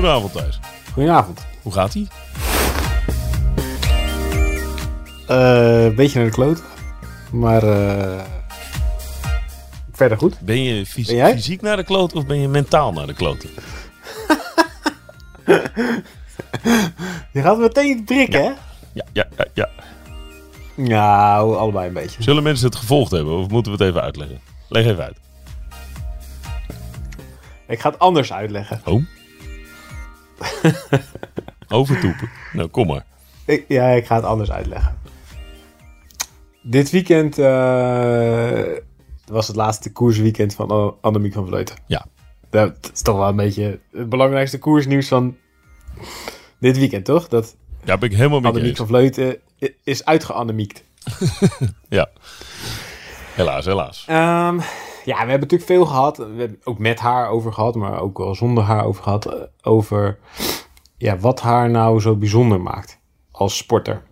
Goedenavond thuis. Goedenavond. Hoe gaat ie? Eh, Een beetje naar de kloot. Maar eh, verder goed. Ben je, fys- Ben jij? fysiek naar de kloot of ben je mentaal naar de kloot? Je gaat meteen prikken, hè? Ja, ja, ja, ja. Nou, allebei een beetje. Zullen mensen het gevolgd hebben of moeten we het even uitleggen? Leg even uit. Ik ga het anders uitleggen. Oh. Overtoepen. Nou, kom maar. Ik, ja, ik ga het anders uitleggen. Dit weekend eh, was het laatste koersweekend van Anne- Annemiek van Vleuten. Ja. Dat is toch wel een beetje het belangrijkste koersnieuws van dit weekend, toch? Dat Ja, ben ik helemaal met je Annemiek van Vleuten is uitgeannemiekt. Ja. Helaas, helaas. Ehm, ja, we hebben natuurlijk veel gehad. We hebben ook met haar over gehad, maar ook wel zonder haar over gehad. eh, Over ja, wat haar nou zo bijzonder maakt als sporter.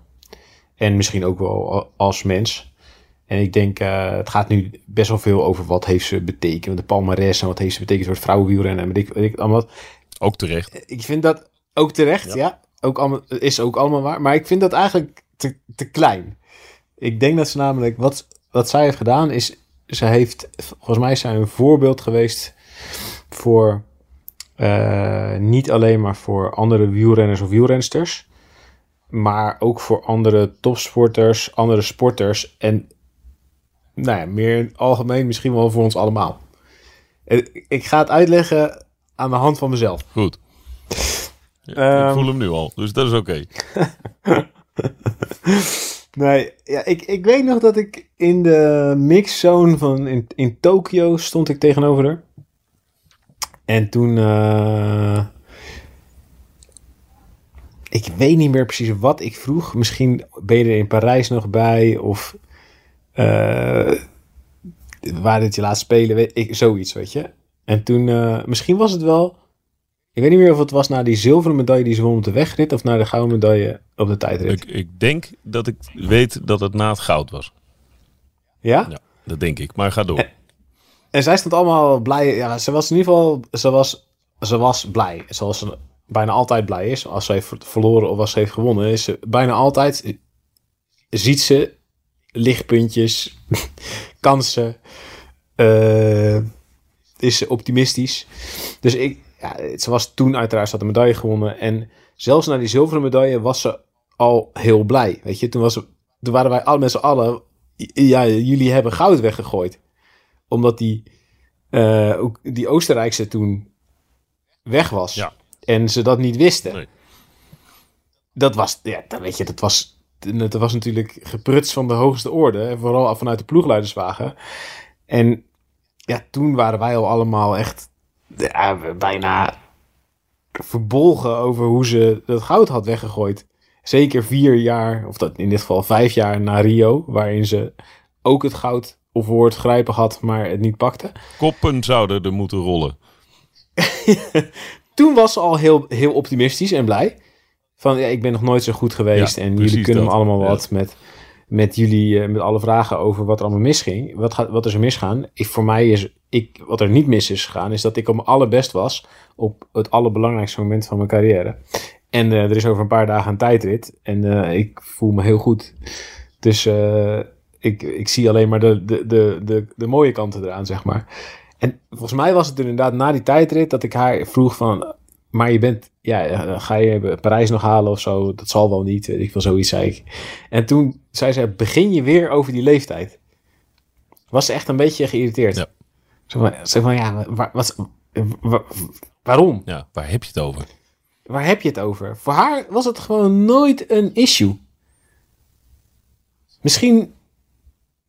En misschien ook wel als mens. En ik denk, eh, het gaat nu best wel veel over wat heeft ze betekend. De palmares en wat heeft ze betekend voor het vrouwenwielrennen. En weet ik, weet ik allemaal. wat. Ook terecht. Ik vind dat ook terecht, ja. Ook allemaal, is ook allemaal waar. Maar ik vind dat eigenlijk te, te klein. Ik denk dat ze namelijk, wat, wat zij heeft gedaan, is ze heeft, volgens mij is zij een voorbeeld geweest voor, eh, niet alleen maar voor andere wielrenners of wielrensters, maar ook voor andere topsporters, andere sporters en nou ja, meer in het algemeen misschien wel voor ons allemaal. Ik ga het uitleggen aan de hand van mezelf. Goed. Ja, Ehm. ik voel hem nu al, dus dat is oké. Nee, ja, ik, ik weet nog dat ik in de mixzone van in, in Tokio stond ik tegenover haar. En toen. eh, ik weet niet meer precies wat ik vroeg. Misschien ben je er in Parijs nog bij. Of. eh, waar dit je laat spelen. Weet ik, zoiets, weet je. En toen. eh, misschien was het wel. Ik weet niet meer of het was naar die zilveren medaille die ze won op de wegrit. Of naar de gouden medaille op de tijdrit. Ik, ik denk dat ik weet dat het na het goud was. Ja? Ja, dat denk ik. Maar ga door. En zij stond allemaal blij. Ja, ze was in ieder geval. Ze was, ze was blij. Zoals ze bijna altijd blij is. Als ze heeft verloren of als ze heeft gewonnen. Is ze bijna altijd. Ziet ze lichtpuntjes, kansen. eh, is ze optimistisch. Dus ik. Ja, ze was toen uiteraard. Ze had de medaille gewonnen. En zelfs na die zilveren medaille was ze al heel blij. Weet je, toen, was toen waren wij al met z'n allen. Ja, jullie hebben goud weggegooid omdat die, eh, ook die Oostenrijkse toen weg was. Ja. En ze dat niet wisten. Nee. Dat was, ja, dat weet je, dat was, dat was natuurlijk gepruts van de hoogste orde. Vooral vanuit de ploegleiderswagen. En ja, toen waren wij al allemaal echt ja, bijna verbolgen over hoe ze dat goud had weggegooid. Zeker vier jaar, of dat in dit geval vijf jaar na Rio, waarin ze ook het goud of woord grijpen had, maar het niet pakte. Koppen zouden er moeten rollen. Toen was ze al heel, heel optimistisch en blij. Van ja, ik ben nog nooit zo goed geweest Ja, en jullie kunnen me dat. allemaal Ja. wat met, met jullie, eh, met alle vragen over wat er allemaal misging. Wat, gaat, wat is er misgaan? Ik, voor mij is, ik, wat er niet mis is gegaan, is dat ik op mijn allerbest was op het allerbelangrijkste moment van mijn carrière. En eh, er is over een paar dagen een tijdrit en eh, ik voel me heel goed. Dus ik, ik zie alleen maar de, de, de, de, de mooie kanten eraan, zeg maar. En volgens mij was het er inderdaad na die tijdrit dat ik haar vroeg van... Maar je bent, ja, ga je Parijs nog halen of zo? Dat zal wel niet, ik veel, zoiets zei ik. En toen zei ze, begin je weer over die leeftijd? Was ze echt een beetje geïrriteerd. Ja. Zo van ja, waar, wat, wa- waarom? Ja, waar heb je het over? Waar heb je het over? Voor haar was het gewoon nooit een issue. Misschien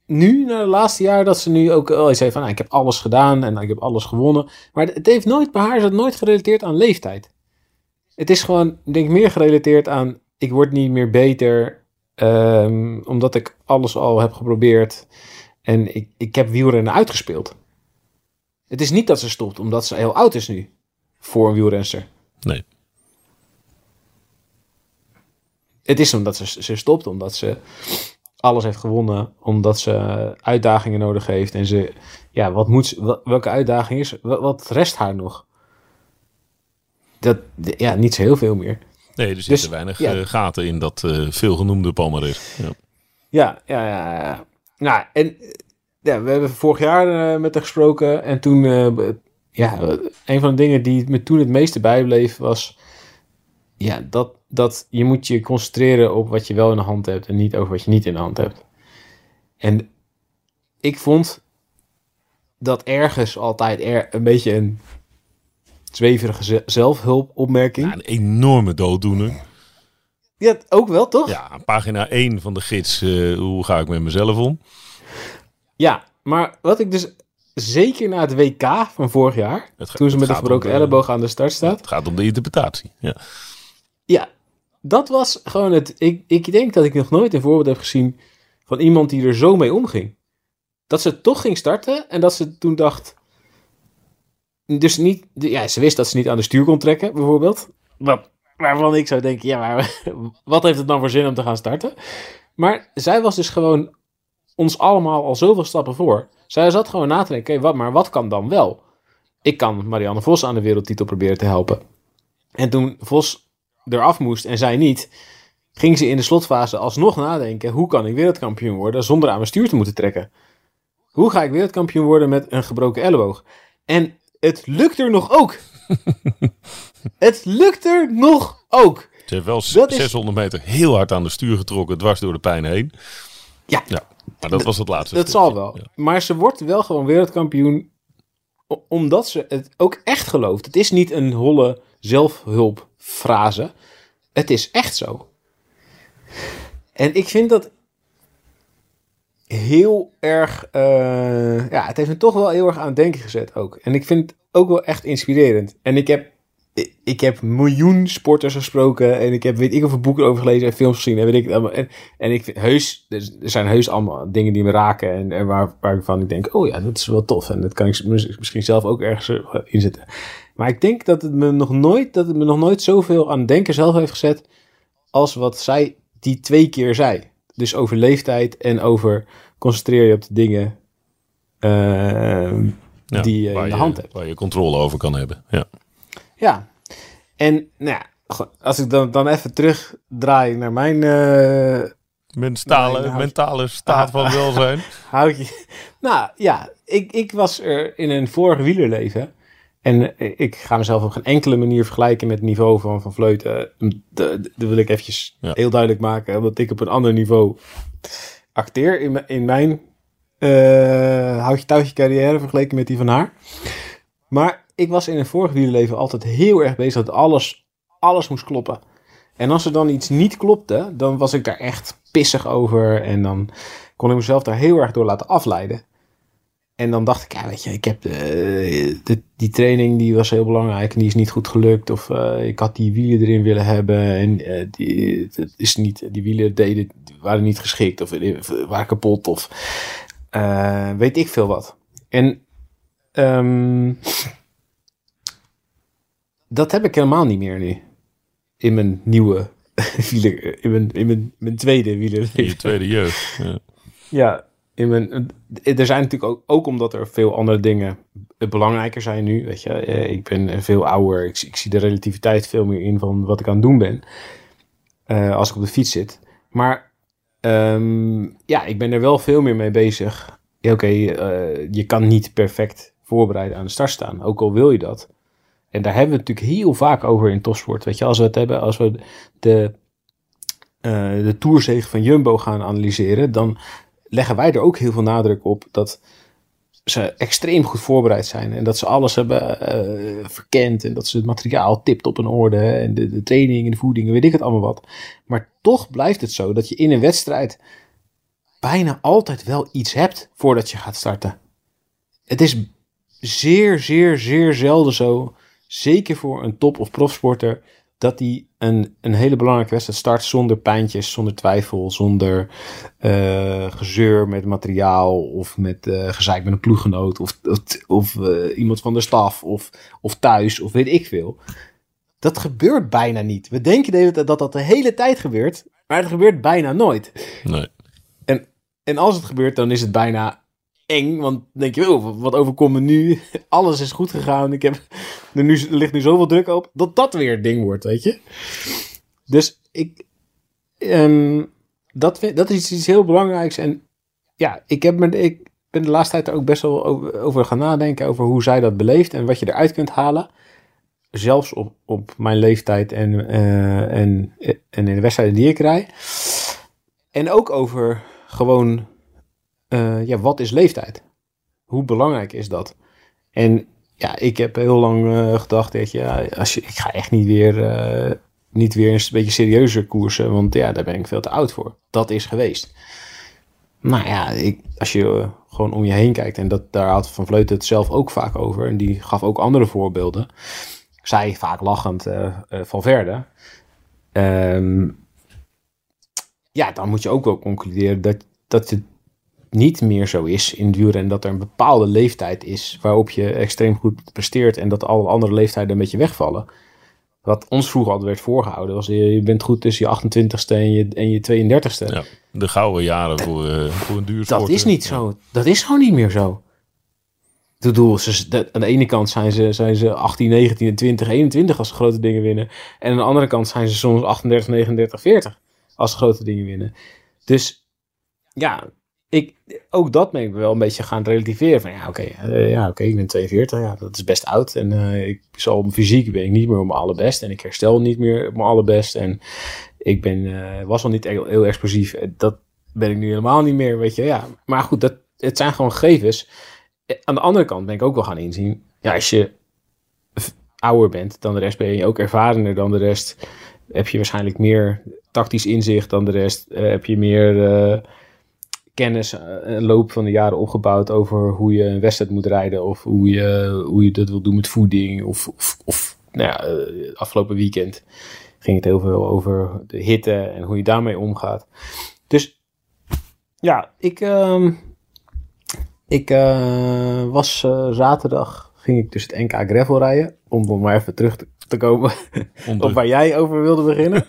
nu, na de laatste jaar, dat ze nu ook eens heeft van, nou, ik heb alles gedaan en ik heb alles gewonnen. Maar het heeft nooit, bij haar is het nooit gerelateerd aan leeftijd. Het is gewoon, denk ik, meer gerelateerd aan, ik word niet meer beter, ehm, omdat ik alles al heb geprobeerd. En ik, ik heb wielrennen uitgespeeld. Het is niet dat ze stopt, omdat ze heel oud is nu. Voor een wielrenster. Nee. Het is omdat ze, ze stopt, omdat ze alles heeft gewonnen, omdat ze uitdagingen nodig heeft. En ze, ja, wat moet ze, welke uitdaging is, wat, wat rest haar nog? Dat, ja, niet zo heel veel meer. Nee, er zitten Dus, weinig ja. eh, gaten in dat eh veelgenoemde palmares. Ja. Ja, ja, ja. ja. Nou, en ja, we hebben vorig jaar eh, met haar gesproken. En toen, ja, een van de dingen die me toen het meeste bijbleef was... Ja, dat, dat je moet je concentreren op wat je wel in de hand hebt en niet over wat je niet in de hand hebt. En ik vond dat ergens altijd er een beetje een zweverige ze- zelfhulpopmerking. Ja, een enorme dooddoener. Ja, ook wel, toch? Ja, pagina 1 van de gids. eh, hoe ga ik met mezelf om? Ja, maar wat ik dus zeker na het WK van vorig jaar, toen ze met een gebroken elleboog aan de start staat. Het gaat om de interpretatie. Ja. Ja, dat was gewoon het. Ik, ik denk dat ik nog nooit een voorbeeld heb gezien van iemand die er zo mee omging. Dat ze toch ging starten en dat ze toen dacht. Dus niet. Ja, ze wist dat ze niet aan de stuur kon trekken, bijvoorbeeld. Wat, waarvan ik zou denken, ja, maar wat heeft het dan voor zin om te gaan starten? Maar zij was dus gewoon ons allemaal al zoveel stappen voor. Zij zat gewoon na te denken, oké, wat, maar wat kan dan wel? Ik kan Marianne Vos aan de wereldtitel proberen te helpen. En toen Vos eraf moest en zij niet, ging ze in de slotfase alsnog nadenken: hoe kan ik wereldkampioen worden zonder aan mijn stuur te moeten trekken? Hoe ga ik wereldkampioen worden met een gebroken elleboog? En het lukt er nog ook. het lukt er nog ook. Ze heeft wel Dat is- 600 meter heel hard aan de stuur getrokken, dwars door de pijn heen. Ja. ja maar dat was het laatste. Dat stukje. zal wel. Ja. Maar ze wordt wel gewoon wereldkampioen omdat ze het ook echt gelooft. Het is niet een holle zelfhulpfrase. Het is echt zo. En ik vind dat heel erg... eh, ja, het heeft me toch wel heel erg aan het denken gezet ook. En ik vind het ook wel echt inspirerend. En ik heb, ik- heb miljoen sporters gesproken. En ik heb weet ik hoeveel boeken over gelezen en films gezien. En, weet ik, en, en ik vind heus, er zijn heus allemaal dingen die me raken. En, en waar, waarvan ik denk, oh ja, dat is wel tof. En dat kan ik mis- misschien zelf ook ergens eh, inzetten. Maar ik denk dat het me nog nooit, dat het me nog nooit zoveel aan het denken zelf heeft gezet. Als wat zij die twee keer zei. Dus over leeftijd en over concentreer je op de dingen eh, Ja, die je in de hand hebt. Waar je controle over kan hebben. Ja. Ja. En nou ja, als ik dan, dan even terugdraai naar mijn eh, Mentale, mentale staat van welzijn. houtje. Nou ja, ik, ik was er in een vorig wielerleven. En ik ga mezelf op geen enkele manier vergelijken met het niveau van Van Vleuten. Dat wil ik eventjes Ja. heel duidelijk maken. Omdat ik op een ander niveau acteer in, mijn- in mijn eh houtje touwtje carrière vergeleken met die van haar. Maar ik was in een vorig wielerleven altijd heel erg bezig dat alles, alles moest kloppen. En als er dan iets niet klopte, dan was ik daar echt pissig over. En dan kon ik mezelf daar heel erg door laten afleiden. En dan dacht ik, ja, weet je, ik heb de, de- die training die was heel belangrijk en die is niet goed gelukt. Of eh, ik had die wielen erin willen hebben en eh, die, het is niet, die wielen deden, waren niet geschikt of eh, waren kapot of eh, weet ik veel wat. En ehm, dat heb ik helemaal niet meer nu. In mijn nieuwe wieler, in mijn, in mijn, mijn tweede wieler. In je tweede jeugd. Ja. Ja, in mijn, er zijn natuurlijk ook, ook omdat er veel andere dingen belangrijker zijn nu. Weet je, Eh, ik ben veel ouder. Ik, zie de relativiteit veel meer in van wat ik aan het doen ben. eh, als ik op de fiets zit. Maar ehm, ja, ik ben er wel veel meer mee bezig. Oké, eh, je kan niet perfect voorbereiden aan de start staan. Ook al wil je dat. En daar hebben we het natuurlijk heel vaak over in topsport. Weet je, als we het hebben, als we de, eh de van Jumbo gaan analyseren, dan leggen wij er ook heel veel nadruk op dat ze extreem goed voorbereid zijn. En dat ze alles hebben eh, verkend. En dat ze het materiaal tipt op een orde. En de, de training en de voeding en weet ik het allemaal wat. Maar toch blijft het zo dat je in een wedstrijd bijna altijd wel iets hebt voordat je gaat starten. Het is zeer, zeer, zeer zelden zo, zeker voor een top- of profsporter, dat hij een, een hele belangrijke wedstrijd start zonder pijntjes, zonder twijfel, zonder eh, gezeur met materiaal of met eh gezeik met een ploeggenoot of, of, of eh, iemand van de staf of, of thuis of weet ik veel. Dat gebeurt bijna niet. We denken de hele tijd dat dat de hele tijd gebeurt, maar het gebeurt bijna nooit. Nee. En als het gebeurt, dan is het bijna eng. Want denk je, oh, wat overkomt me nu? Alles is goed gegaan. Ik heb, er, nu, ligt nu zoveel druk op. Dat dat weer het ding wordt, weet je. Dus ik... ehm, dat, dat is iets heel belangrijks. En ja, ik, heb me, ik ben de laatste tijd er ook best wel over, over gaan nadenken. Over hoe zij dat beleeft en wat je eruit kunt halen. Zelfs op, op mijn leeftijd en, eh, en, en in de wedstrijden die ik rij. En ook over gewoon, eh, ja, wat is leeftijd? Hoe belangrijk is dat? En ja, ik heb heel lang eh, gedacht, je, ja, als je, ik ga echt niet weer, eh, niet weer een beetje serieuzer koersen, want ja, daar ben ik veel te oud voor. Dat is geweest. Nou ja, ik, als je gewoon om je heen kijkt, en dat, daar had Van Vleuten het zelf ook vaak over, en die gaf ook andere voorbeelden. Zij vaak lachend van Verde. Ehm, ja, dan moet je ook wel concluderen dat, dat het niet meer zo is in wielrennen. Dat er een bepaalde leeftijd is waarop je extreem goed presteert en dat alle andere leeftijden een beetje wegvallen. Wat ons vroeger altijd werd voorgehouden was je, bent goed tussen je 28ste en je, en je 32ste. Ja, de gouden jaren voor, eh, voor een duursport. Dat is niet zo. Dat is gewoon niet meer zo. Ik bedoel, ze, de- aan de ene kant zijn ze, zijn ze 18, 19, 20, 21 als ze grote dingen winnen. En aan de andere kant zijn ze soms 38, 39, 40 als ze grote dingen winnen. Dus ja, ik, ook dat ben ik wel een beetje gaan relativeren. Van ja, oké, eh, ja, oké, ik ben 42, ja, dat is best oud. En eh, ik zal fysiek ben ik niet meer op mijn allerbest. En ik herstel niet meer op mijn allerbest. En ik ben, eh, was al niet heel, heel explosief. Dat ben ik nu helemaal niet meer, weet je. Ja, maar goed, dat, het zijn gewoon gegevens. Aan de andere kant ben ik ook wel gaan inzien. Ja, als je ouder bent dan de rest, ben je ook ervarener dan de rest. Heb je waarschijnlijk meer tactisch inzicht dan de rest. Heb je meer kennis eh, een loop van de jaren opgebouwd over hoe je een wedstrijd moet rijden. Of hoe je, hoe je dat wil doen met voeding. Of, of, of nou ja, eh, afgelopen weekend ging het heel veel over de hitte en hoe je daarmee omgaat. Dus ja, ik, ehm, ik eh, was zaterdag, ging ik dus het NK Gravel rijden. Om nog maar even terug te, te komen Onder- op waar jij over wilde beginnen.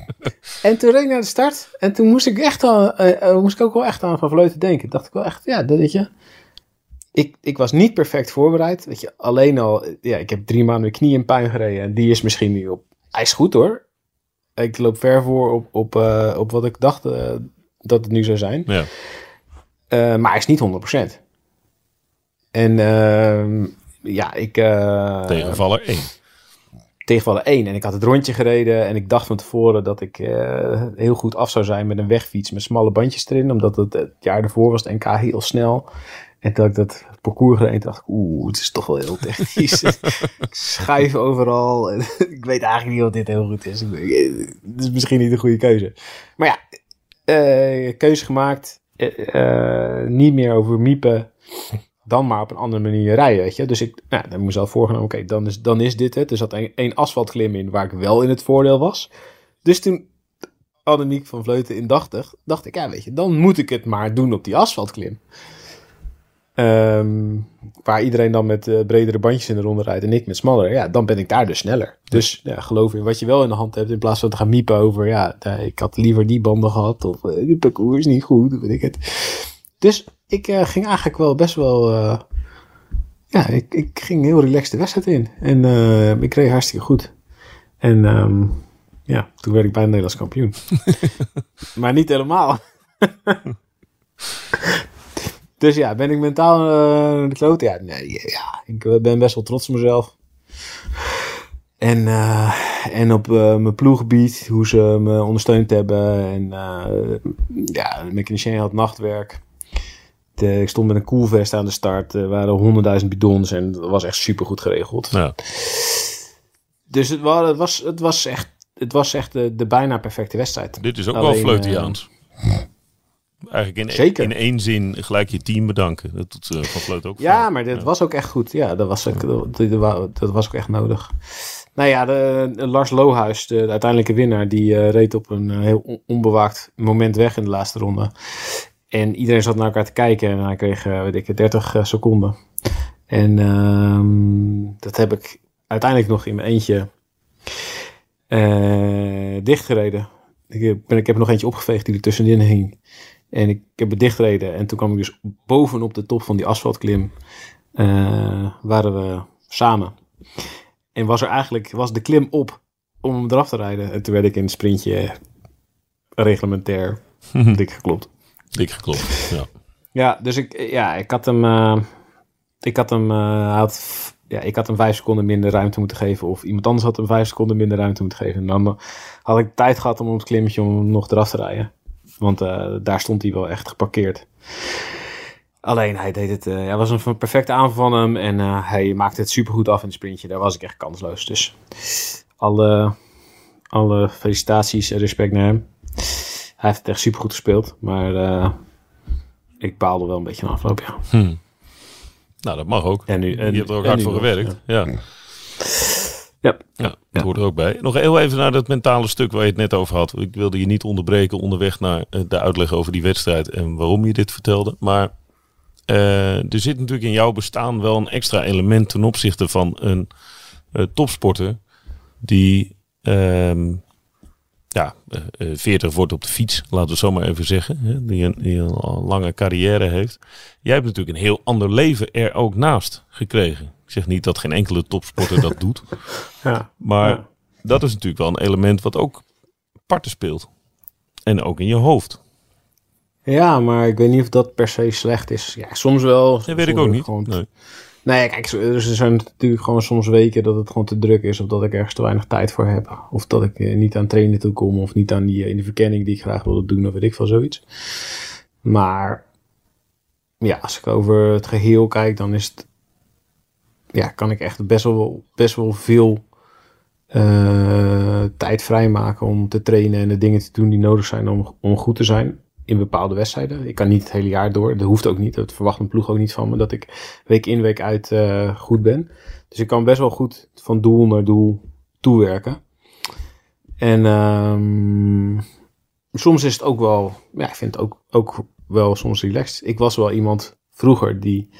en toen reed ik naar de start. En toen moest ik echt aan, eh, eh, moest ik ook wel echt aan Van Vleuten denken. Dacht ik wel echt, ja, dat weet je. Ik, ik was niet perfect voorbereid. Weet je, alleen al, ja, ik heb drie maanden mijn knie in pijn gereden. En die is misschien nu op. Hij is goed hoor. Ik loop ver voor op, op, eh, op wat ik dacht dat het nu zou zijn. Ja. Maar hij is niet 100%. En ehm, ja, ik... Tegenvaller 1. Tegenvallen 1. En ik had het rondje gereden en ik dacht van tevoren dat ik eh, heel goed af zou zijn met een wegfiets met smalle bandjes erin. Omdat het, het jaar ervoor was het NK heel snel. En toen ik dat parcours gereden, dacht ik, oeh, het is toch wel heel technisch. ik schuif overal. En ik weet eigenlijk niet of dit heel goed is. Weet- Het is misschien niet de goede keuze. Maar ja, eh, keuze gemaakt. Eh, eh, niet meer over miepen dan maar op een andere manier rijden, weet je. Dus ik nou, dan heb ik mezelf voorgenomen, oké, dan, is, dan is dit het. Er zat één, asfaltklim in waar ik wel in het voordeel was. Dus toen Annemiek van Vleuten indachtig, dacht ik, ja, weet je, dan moet ik het maar doen op die asfaltklim. Ehm, waar iedereen dan met eh, bredere bandjes in de ronde rijdt en ik met smallere. Ja, dan ben ik daar dus sneller. Dus ja, geloof in wat je wel in de hand hebt in plaats van te gaan miepen over, ja, ik had liever die banden gehad of eh, die parcours is niet goed, weet ik het. Dus ik eh, ging eigenlijk wel best wel. eh, ja, ik, ik ging heel relaxed de wedstrijd in. En eh, ik reed hartstikke goed. En ehm, ja, toen werd ik bijna Nederlands kampioen. maar niet helemaal. dus ja, ben ik mentaal naar de klote? Ja, nee, ja, ik ben best wel trots op mezelf. En, en op mijn ploeggebied, hoe ze me ondersteund hebben. En eh, ja, de mechanicien had nachtwerk. De- ik stond met een koelvest aan de start. Er waren honderdduizend bidons en dat was echt super goed geregeld. Ja. Dus het was, het was, het was echt, het was echt de, de bijna perfecte wedstrijd. Dit is ook Alleen, wel Fleutiaans. Eigenlijk in, Zeker. in één zin gelijk je team bedanken. Dat doet eh, Van Vleut ook Ja, maar dit was ook echt goed. Ja, dat was ook, dat, dat- dat was ook echt nodig. Nou ja, de, de Lars Lohuis, de, de uiteindelijke winnaar, die eh, reed op een eh, heel on- onbewaakt moment weg in de laatste ronde. En iedereen zat naar elkaar te kijken en hij kreeg, eh, weet ik, 30 eh, seconden. En ehm, dat heb ik uiteindelijk nog in mijn eentje eh, dichtgereden. Ik heb, ben, ik heb er nog eentje opgeveegd die er tussenin hing. En ik heb het dichtgereden. En toen kwam ik dus bovenop de top van die asfaltklim. waren we samen. En was er eigenlijk was de klim op om hem eraf te rijden. En toen werd ik in het sprintje reglementair dik geklopt. Dik geklopt. Ja. Ja, dus ik, ja, ik had hem. eh, ik had hem. hij had, ja, ik had hem vijf seconden minder ruimte moeten geven. Of iemand anders had hem vijf seconden minder ruimte moeten geven. En dan had ik tijd gehad om op het klimmetje om nog eraf te rijden. Want eh, daar stond hij wel echt geparkeerd. Alleen hij deed het. ja, was een perfecte aanval van hem. En hij maakte het supergoed af in het sprintje. Daar was ik echt kansloos. Dus alle, alle felicitaties en respect naar hem. Hij heeft het echt supergoed gespeeld. Maar eh, ik baalde wel een beetje de afloop, ja. Hm. Nou, dat mag ook. En nu, en, je hebt er ook hard voor gewerkt. Ja. Ja. Ja, dat hoort er ook bij. Nog heel even naar dat mentale stuk waar je het net over had. Ik wilde je niet onderbreken onderweg naar eh, de uitleg over die wedstrijd en waarom je dit vertelde. Maar eh, er zit natuurlijk in jouw bestaan wel een extra element ten opzichte van een topsporter die ehm, ja, eh, eh, 40 wordt op de fiets, laten we zo maar even zeggen. Hè, die, een, die een lange carrière heeft. Jij hebt natuurlijk een heel ander leven er ook naast gekregen. Ik zeg niet dat geen enkele topsporter dat doet. Ja. Maar Ja. dat is natuurlijk wel een element wat ook parten speelt. En ook in je hoofd. ja, maar ik weet niet of dat per se slecht is. Ja, soms wel. Dat weet ik ook niet. Gewoon... Nee. Nee, kijk, zo- er zijn natuurlijk gewoon soms weken dat het gewoon te druk is. Of dat ik ergens te weinig tijd voor heb. Of dat ik eh, niet aan trainen toe kom. Of niet aan die, eh, in de verkenning die ik graag wilde doen. Of weet ik veel zoiets. Maar ja, als ik over het geheel kijk, dan is het... Ja, kan ik echt best wel, best wel veel eh, tijd vrijmaken om te trainen en de dingen te doen die nodig zijn om, om goed te zijn in bepaalde wedstrijden. Ik kan niet het hele jaar door, dat hoeft ook niet, dat verwacht een ploeg ook niet van me, dat ik week in week uit eh, goed ben. Dus ik kan best wel goed van doel naar doel toewerken. En ehm, soms is het ook wel, ja, ik vind het ook, ook wel soms relaxed. Ik was wel iemand vroeger die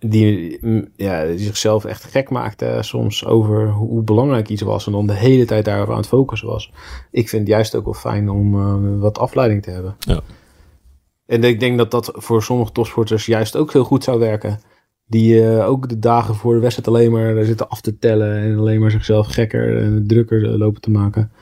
die, mm, ja, die zichzelf echt gek maakte soms over hoe, belangrijk iets was en dan de hele tijd daarover aan het focussen was. Ik vind het juist ook wel fijn om eh, wat afleiding te hebben. Ja. En ik denk dat dat voor sommige topsporters juist ook heel goed zou werken. Die eh, ook de dagen voor de wedstrijd alleen maar zitten af te tellen en alleen maar zichzelf gekker en drukker lopen te maken.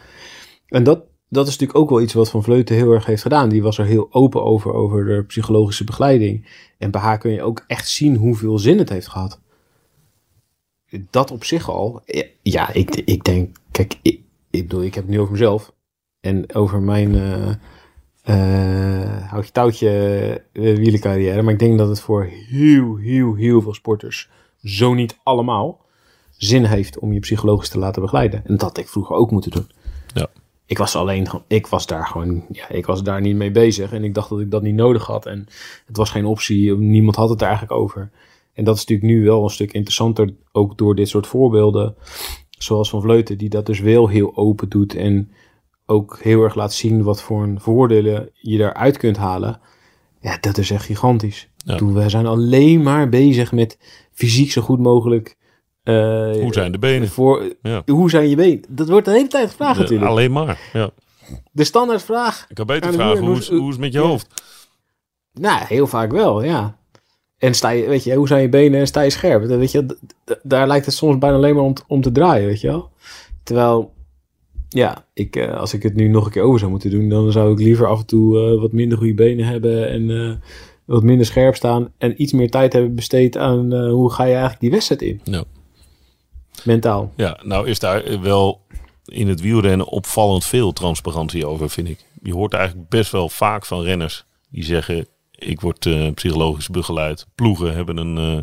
En dat, dat is natuurlijk ook wel iets wat Van Vleuten heel erg heeft gedaan. Die was er heel open over, over de psychologische begeleiding. En bij haar kun je ook echt zien hoeveel zin het heeft gehad. Dat op zich al. Ja, ik, ik denk, kijk, ik, ik bedoel, ik heb het nu over mezelf. En over mijn eh eh, houtje touwtje uh, wielencarrière. Maar ik denk dat het voor heel, heel, heel veel sporters, zo niet allemaal, zin heeft om je psychologisch te laten begeleiden. En dat had ik vroeger ook moeten doen. Ja. Ik was alleen, ik was daar gewoon, ja, ik was daar niet mee bezig. En ik dacht dat ik dat niet nodig had. En het was geen optie, niemand had het er eigenlijk over. En dat is natuurlijk nu wel een stuk interessanter, ook door dit soort voorbeelden. Zoals Van Vleuten, die dat dus wel heel open doet. En ook heel erg laat zien wat voor een voordelen je daaruit kunt halen. Ja, dat is echt gigantisch. Ja. Toen, we zijn alleen maar bezig met fysiek zo goed mogelijk. Uh, hoe zijn de benen? Voor, ja. Hoe zijn je benen? Dat wordt de hele tijd gevraagd de, natuurlijk. Alleen maar, ja. De standaardvraag. Ik kan beter vragen, hoe, is, hoe is het met je ja. hoofd? Nou, heel vaak wel, ja. En sta je, weet je, hoe zijn je benen en sta je scherp? Weet je, daar lijkt het soms bijna alleen maar om, om te draaien, weet je wel. Terwijl, ja, ik, uh, als ik het nu nog een keer over zou moeten doen, dan zou ik liever af en toe uh, wat minder goede benen hebben en uh, wat minder scherp staan. En iets meer tijd hebben besteed aan hoe ga je eigenlijk die wedstrijd in. Ja. Mentaal. Ja, nou is daar wel in het wielrennen opvallend veel transparantie over, vind ik. Je hoort eigenlijk best wel vaak van renners die zeggen: Ik word uh, psychologisch begeleid. Ploegen hebben, een, uh,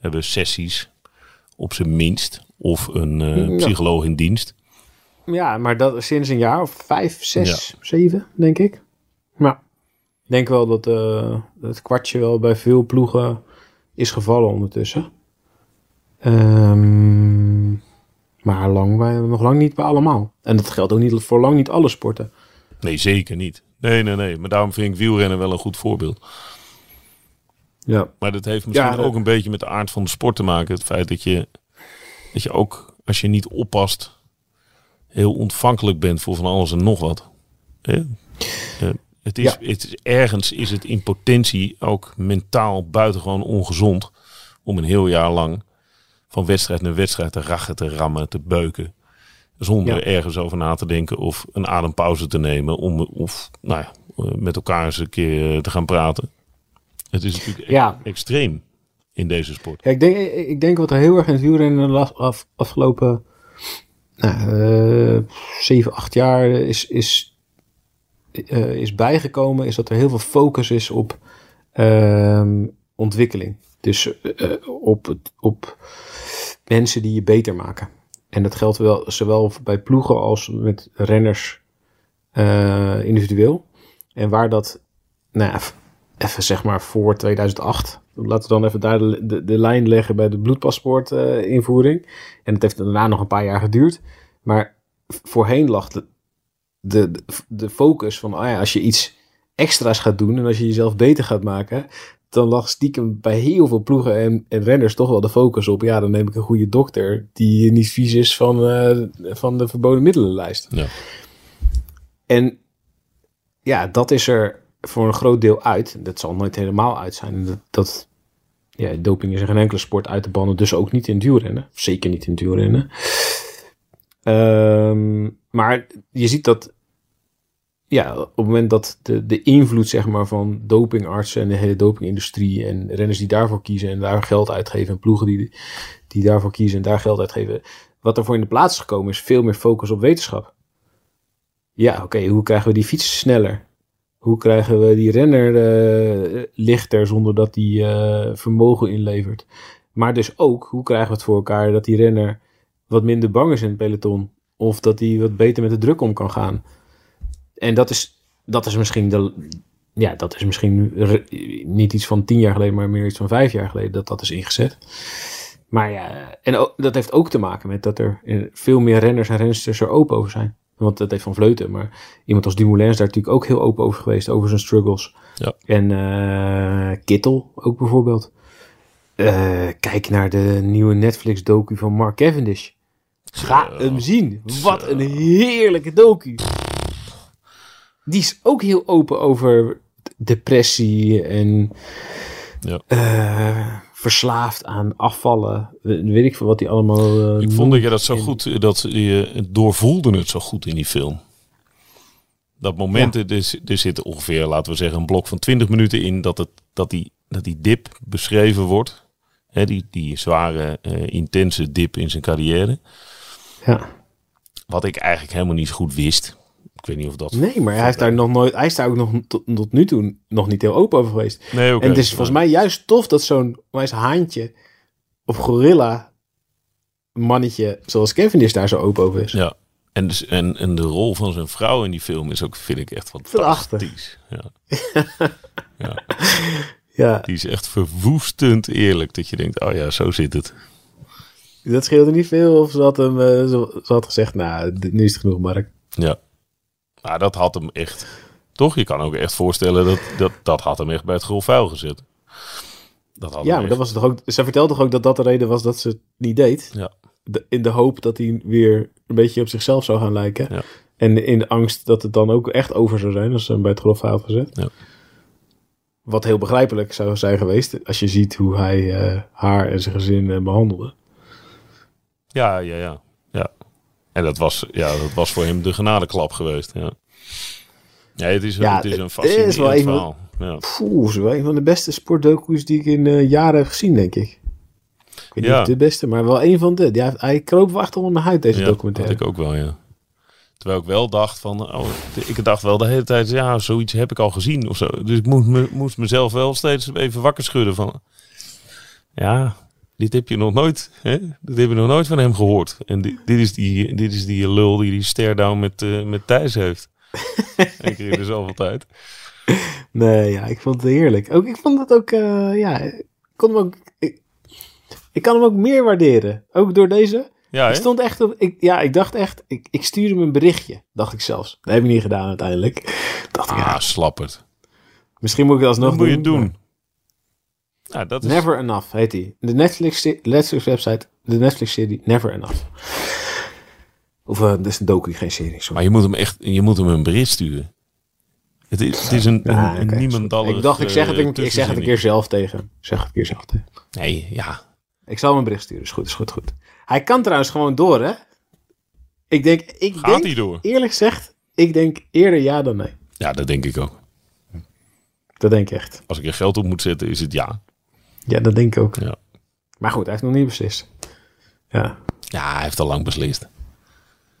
hebben sessies, op zijn minst, of een uh, ja. psycholoog in dienst. Ja, maar dat sinds een jaar of vijf, zes, ja. zeven, denk ik. Maar Ik denk wel dat eh, het kwartje wel bij veel ploegen is gevallen ondertussen. Ehm, maar lang, bij, nog lang niet bij allemaal. En dat geldt ook niet voor lang niet alle sporten. Nee, zeker niet. Nee, nee, nee. Maar daarom vind ik wielrennen wel een goed voorbeeld. Ja. Maar dat heeft misschien Ja, ook een beetje met de aard van de sport te maken. Het feit dat je, dat je ook, als je niet oppast, heel ontvankelijk bent voor van alles en nog wat. Eh, het, is, Ja. het is, ergens is het in potentie ook mentaal buitengewoon ongezond om een heel jaar lang van wedstrijd naar wedstrijd te rachen, te rammen, te beuken. Zonder Ja. ergens over na te denken of een adempauze te nemen. Om, of nou ja, eh, met elkaar eens een keer eh, te gaan praten. Het is natuurlijk e- Ja. extreem in deze sport. Ja, ik, denk, ik denk wat er heel erg in het wielrennen de af, afgelopen nou, eh, 7, 8 jaar is, is, eh, is bijgekomen, is dat er heel veel focus is op ehm, ontwikkeling. Dus op, het- op mensen die je beter maken. En dat geldt wel zowel bij ploegen als met renners eh, individueel. En waar dat, nou ja, even zeg maar voor 2008. Laten we dan even daar de, de, lijn leggen bij de bloedpaspoort eh. En het heeft daarna nog een paar jaar geduurd. Maar voorheen lag de, de, de focus van, ah ja, als je iets extra's gaat doen en als je jezelf beter gaat maken, dan lag stiekem bij heel veel ploegen en, en renners toch wel de focus op, ja, dan neem ik een goede dokter die niet vies is van, eh, van de verboden middelenlijst. Ja. En ja, dat is er voor een groot deel uit. Dat zal nooit helemaal uit zijn. Dat, dat ja, doping is in geen enkele sport uit te bannen, dus ook niet in wielrennen. Zeker niet in wielrennen. Ehm, maar je ziet dat ja, op het moment dat de, de invloed zeg maar, van dopingartsen en de hele dopingindustrie en renners die daarvoor kiezen en daar geld uitgeven en ploegen die, die daarvoor kiezen en daar geld uitgeven, wat ervoor in de plaats is gekomen is veel meer focus op wetenschap. Ja, oké, hoe krijgen we die fiets sneller? Hoe krijgen we die renner eh, lichter zonder dat die eh, vermogen inlevert? Maar dus ook, hoe krijgen we het voor elkaar dat die renner wat minder bang is in het peloton? Of dat hij wat beter met de druk om kan gaan? En dat is, dat is misschien de. Ja, dat is misschien niet iets van tien jaar geleden, maar meer iets van vijf jaar geleden dat dat is ingezet. Maar ja, en ook, dat heeft ook te maken met dat er eh, veel meer renners en rensters er open over zijn. Want dat heeft Van Vleuten, maar iemand als Dumoulin is daar natuurlijk ook heel open over geweest, over zijn struggles. Ja. En eh Kittel ook bijvoorbeeld. Eh, kijk naar de nieuwe Netflix-docu van Mark Cavendish. Ga hem zien. Wat een heerlijke docu. Die is ook heel open over depressie en Ja. eh, verslaafd aan afvallen. We- Weet ik veel wat die allemaal. eh, Ik vond dat je dat zo goed, dat je doorvoelde het zo goed in die film. Dat moment, er, er zit ongeveer, laten we zeggen, een blok van 20 minuten in dat, het, dat, die, dat die dip beschreven wordt. Hè, die, die zware, eh, intense dip in zijn carrière. Ja. Wat ik eigenlijk helemaal niet goed wist. Ik weet niet of dat... Nee, maar hij, heeft daar nog nooit, hij is daar ook nog tot, tot nu toe nog niet heel open over geweest. Nee, oké. en het is volgens mij juist tof dat zo'n wijs haantje of gorilla mannetje zoals Cavendish daar zo open over is. Ja. En, dus, en, en de rol van zijn vrouw in die film is ook, vind ik, echt fantastisch. Ja. ja. Ja, Die is echt verwoestend eerlijk. Dat je denkt, oh ja, zo zit het. dat scheelde niet veel. Of ze had hem eh, ze, ze had gezegd, nou, dit- nu is het genoeg, Mark. Ja. Maar dat had hem echt... Toch? Je kan ook echt voorstellen dat dat, dat had hem echt bij het grof vuil gezet. Dat had Ja, maar dat was toch ook. Zij vertelde toch ook dat dat de reden was dat ze het niet deed. Ja. De- in de hoop dat hij weer een beetje op zichzelf zou gaan lijken. Ja. En in de angst dat het dan ook echt over zou zijn als ze hem bij het grof vuil had gezet. Ja. Wat heel begrijpelijk zou zijn geweest als je ziet hoe hij eh, haar en zijn gezin eh, behandelde. Ja, ja, ja. En dat was, ja, dat was voor hem de genadeklap geweest. Ja, ja het is, Ja, het is een het is fascinerend wel een van- verhaal. Ja. Poeh, is wel een van de beste sportdocu's die ik in eh, jaren heb gezien, denk ik. Ik weet Ja. niet de beste, maar wel een van de. Ja, hij kroop wel echt onder mijn huid, deze Ja, documentaire. had ik ook wel, ja. Terwijl ik wel dacht van, oh, ik dacht wel de hele tijd, ja, zoiets heb ik al gezien of zo. Dus ik moest, me, moest mezelf wel steeds even wakker schudden van, ja, dit heb je nog nooit, hè? Dit heb je nog nooit van hem gehoord. En dit, dit is die, dit is die lul die die stare-down met, eh, met Thijs heeft. Keer in de zoveel tijd. Nee, ja, ik vond het heerlijk. Ook, ik vond het ook, eh, ja, ik kon hem ook, ik, ik kan hem ook meer waarderen. Ook door deze. Ja, Ik stond echt op, ik, ja, ik dacht echt, ik, ik stuurde hem een berichtje, dacht ik zelfs. Dat heb ik niet gedaan uiteindelijk. Dacht ik, ja, Ah, slapperd. misschien moet ik het alsnog Wat moet je doen. doen? Ja, dat is... Never Enough heet hij. De Netflix, Netflix website, de Netflix serie Never Enough. Of, uh, dat is een docu, geen serie, sorry. Maar je moet hem echt, je moet hem een bericht sturen. Het is, het is een, een, Ja, een Ik dacht, ik zeg het, eh, ik, ik zeg het een keer zelf tegen. Ik zeg het een keer zelf tegen. Nee, ja. Ik zal hem een bericht sturen. Is goed, is goed, goed. Hij kan trouwens gewoon door, hè? Ik denk, ik Gaat denk, hij door? eerlijk gezegd, ik denk eerder ja dan nee. Ja, dat denk ik ook. Dat denk ik echt. Als ik er geld op moet zetten, is het ja. Ja, dat denk ik ook. Ja, Maar goed, hij heeft nog niet beslist. Ja, ja hij heeft al lang beslist.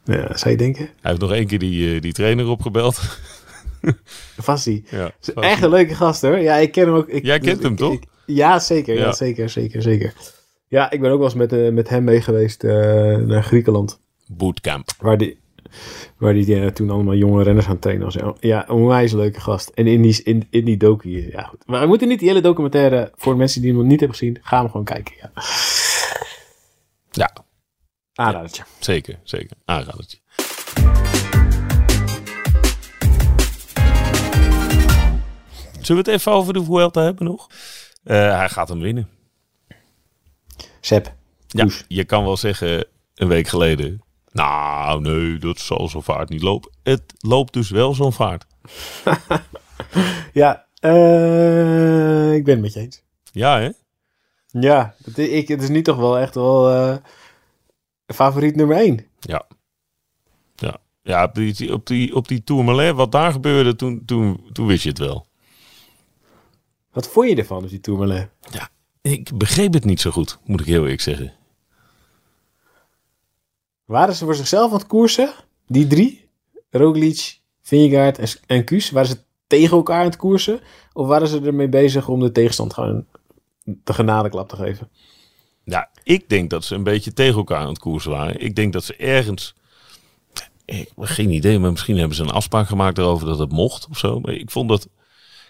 ja zou je denken? Hij heeft nog één keer die, eh, die trainer opgebeld. Die. Ja, Is echt een leuke gast hoor. Ja, ik ken hem ook. Ik, Jij kent hem, ik- toch? ik- ja, zeker. Ja. Ja. zeker, zeker, zeker. Ja, ik ben ook wel eens met, eh, met hem mee geweest eh, naar Griekenland. Bootcamp. Waar die, waar die eh, toen allemaal jonge renners aan trainen was. Ja, een onwijs leuke gast. En in die, in, in die docu, ja goed. Maar we moeten niet die hele documentaire, voor de mensen die hem nog niet hebben gezien, ga hem gewoon kijken. Ja. Ja, Aanradertje. zeker, zeker. Aanradertje. Zullen we het even over de Vuelta hebben nog? Eh, hij gaat hem winnen. Sepp. Ja, je kan wel zeggen een week geleden. Nou, nee, dat zal zo'n vaart niet lopen. Het loopt dus wel zo'n vaart. Ja, eh, ik ben het met je eens. Ja, hè? Ja, het, is- ik, het is nu toch wel echt wel eh, favoriet nummer 1. Ja. Ja, ja op, die, op, die, op die Tourmalet, wat daar gebeurde, toen, toen, toen wist je het wel. Wat vond je ervan, op die Tourmalet? Ja, ik begreep het niet zo goed, moet ik heel eerlijk zeggen. Waren ze voor zichzelf aan het koersen? Die drie? Roglic, Vingegaard en, Kuus? Waren ze tegen elkaar aan het koersen? Of waren ze ermee bezig om de tegenstand gewoon de genadeklap te geven? Ja, ik denk dat ze een beetje tegen elkaar aan het koersen waren. Ik denk dat ze ergens... Ik geen idee, maar misschien hebben ze een afspraak gemaakt erover dat het mocht of zo. Maar ik vond dat...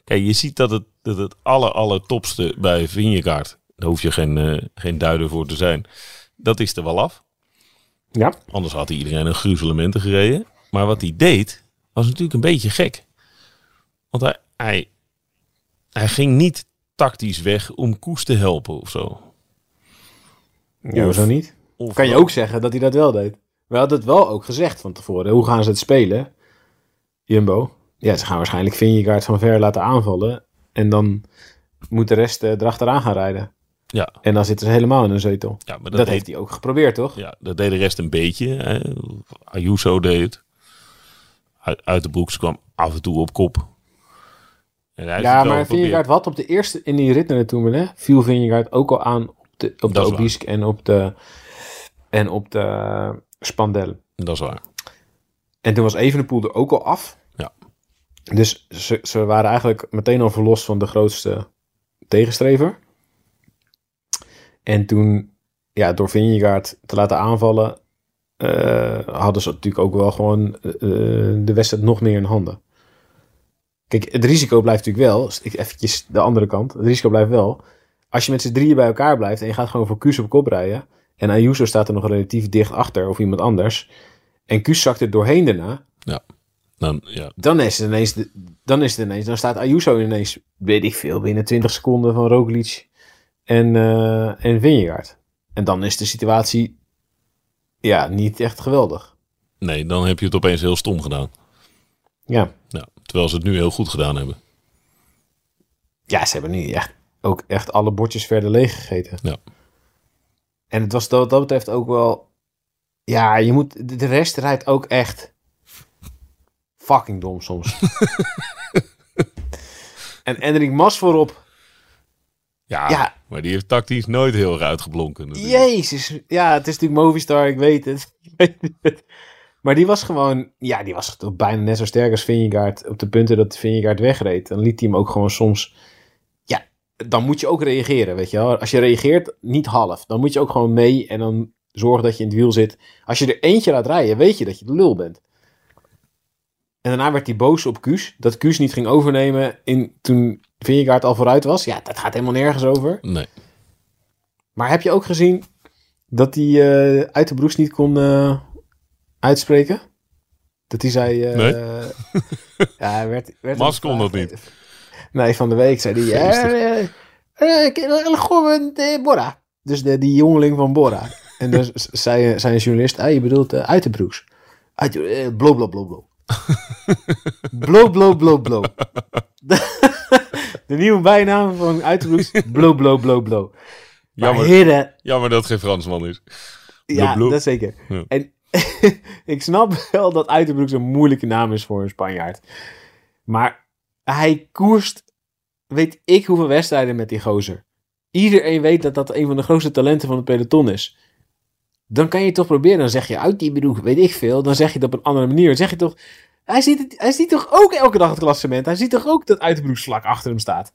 Kijk, je ziet dat het, dat het aller, aller topste bij Vingegaard... Daar hoef je geen, eh, geen duider voor te zijn. Dat is er wel af. Ja. Anders had hij iedereen een gruzelementen gereden. Maar wat hij deed, was natuurlijk een beetje gek. Want hij, hij, hij ging niet tactisch weg om Koes te helpen of zo. Ja, hoezo niet? Of Kan je ook zeggen dat hij dat wel deed. We hadden het wel ook gezegd van tevoren. Hoe gaan ze het spelen? Jumbo. Ja, ze gaan waarschijnlijk Vingegaard van ver laten aanvallen. En dan moet de rest eh, erachteraan gaan rijden. Ja, En dan zitten ze helemaal in een zetel. ja maar Dat, dat, deed, heeft hij ook geprobeerd, toch? ja, dat deed de rest een beetje. hè. Ayuso deed het. Uit, uit de broeks kwam af en toe op kop. En hij heeft Ja, maar. Vingegaard wat op de eerste, in die rit naar de Tourmalet, viel Vingegaard ook al aan op de, op de Dat. Obisque en op de, en op de Spandel. Dat is waar. En toen was Evenepoel er ook al af. Ja. Dus ze, ze waren eigenlijk meteen al verlost van de grootste tegenstrever. En toen, ja, door Vingegaard te laten aanvallen, eh, hadden ze natuurlijk ook wel gewoon eh, de wedstrijd nog meer in handen. Kijk, het risico blijft natuurlijk wel, ik eventjes de andere kant, het risico blijft wel, als je met z'n drieën bij elkaar blijft en je gaat gewoon voor Kuus op kop rijden, en Ayuso staat er nog relatief dicht achter, of iemand anders, en Kuus zakt er doorheen daarna, Dan, ja, dan is het ineens, dan is het ineens, dan staat Ayuso ineens, weet ik veel, binnen 20 seconden van Roglic en, eh en Vingegaard. En dan is de situatie, ja, niet echt geweldig. nee, dan heb je het opeens heel stom gedaan. Ja, Ja, terwijl ze het nu heel goed gedaan hebben. ja ze hebben nu echt, ook echt alle bordjes verder leeg gegeten. Ja. En het was wat dat betreft ook wel, ja, je moet, de- rest rijdt ook echt fucking dom soms. en Enric Mas voorop, Ja, Ja. maar die heeft tactisch nooit heel erg uitgeblonken. natuurlijk. Jezus. Ja, het is natuurlijk Movistar, ik weet het. Ik weet het. Maar die was gewoon, ja, die was toch bijna net zo sterk als Vingegaard op de punten dat Vingegaard wegreed. Dan liet hij hem ook gewoon soms, ja, dan moet je ook reageren, weet je wel. Als je reageert, niet half. Dan moet je ook gewoon mee en dan zorgen dat je in het wiel zit. Als je er eentje laat rijden, weet je dat je de lul bent. En daarna werd hij boos op Kuus. Dat Kuus niet ging overnemen in, toen Vingegaard al vooruit was. Ja, dat gaat helemaal nergens over. Nee. Maar heb je ook gezien dat hij eh, uit de broes niet kon eh, uitspreken? Dat hij zei... eh, Nee. ja, werd... werd Mas kon dat niet. Nee, van de week zei hij... Eh, Bora. Dus de, die jongeling van Bora. En dus zei, een journalist... Ah, je bedoelt uit de broes. Uit eh, blo, blo, blo, blo. Blo, blo, blo, blo. De, nieuwe bijnaam van uit de broes. Blo, blo, blo, blo. Maar Jammer, heren, jammer dat het geen Fransman is. ja, dat zeker. Ja. En ik snap wel dat Uiterbroek een moeilijke naam is voor een Spanjaard. Maar hij koerst, weet ik hoeveel wedstrijden met die gozer. Iedereen weet dat dat een van de grootste talenten van het peloton is. Dan kan je toch proberen. Dan zeg je uit die broek, weet ik veel. Dan zeg je het op een andere manier. Dan zeg je toch... Hij ziet, het, hij ziet toch ook elke dag het klassement. Hij ziet toch ook dat Uiterbroeks vlak achter hem staat.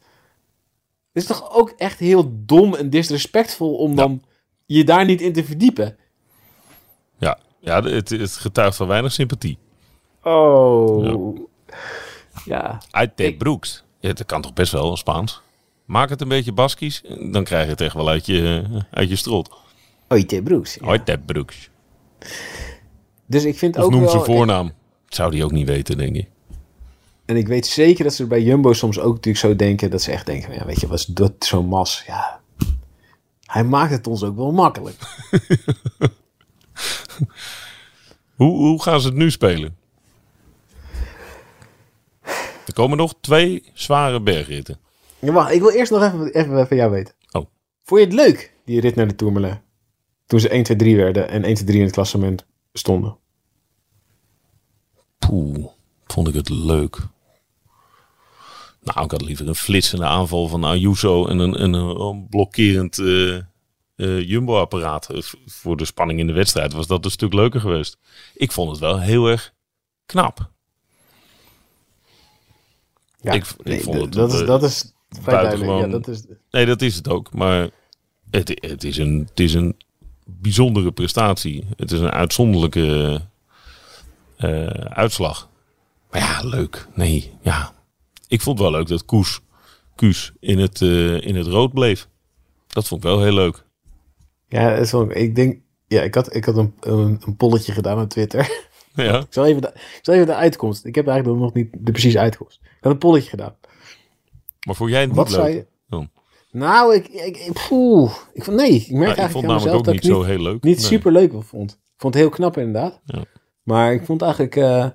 Het is toch ook echt heel dom en disrespectvol om dan je daar niet in te verdiepen. Ja, ja het, het getuigt van weinig sympathie. Oh. Ja. Uit de Ik- broeks. Ja, dat kan toch best wel, Spaans. Maak het een beetje Baskisch, dan krijg je het echt wel uit je, uit je strot. Oite Broeks. ja. Uit de broeks. Dus ik vind Of ook noem zijn voornaam. Zou die ook niet weten, denk ik. En ik weet zeker dat ze bij Jumbo soms ook natuurlijk zo denken... dat ze echt denken, ja, weet je, wat is dat zo'n mas? Ja. Hij maakt het ons ook wel makkelijk. Hoe, hoe gaan ze het nu spelen? Er komen nog twee zware bergritten. Ja, wacht, ik wil eerst nog even, even van jou weten. Oh. Vond je het leuk, die rit naar de Tourmalet? Toen ze 1, 2, 3 werden en 1, 2, 3 in het klassement stonden. Poeh, vond ik het leuk. Nou, ik had liever een flitsende aanval van Ayuso en een, en een, een blokkerend eh, eh, Jumbo-apparaat. Eh, Voor de spanning in de wedstrijd was dat een stuk leuker geweest. Ik vond het wel heel erg knap. Ja, Ik- vond het, dat, is, dat is vrij duidelijk. Ja, dat is, Nee, dat is het ook. Maar het, het, is, een, het is een bijzondere prestatie. Het is een uitzonderlijke eh, uitslag. Maar ja, leuk. Nee, ja. Ik vond wel leuk dat Koes, Kuus in het, eh, in het rood bleef. Dat vond ik wel heel leuk. ja, ik denk... Ja, ik had, ik had een, een, een polletje gedaan op Twitter. Ja, Ik zal even de, ik zal even de uitkomst. Ik heb eigenlijk nog niet de precieze uitkomst. Ik had een polletje gedaan. maar vond jij het niet Wat leuk? zou je... Nou, ik, ik, ik, poeh, ik vond, nee, ik merk Ja, ik eigenlijk vond namelijk ook dat niet ik zo niet, heel leuk. niet Nee. super leuk vond. Ik vond het heel knap inderdaad. Ja. Maar ik vond eigenlijk, eh, het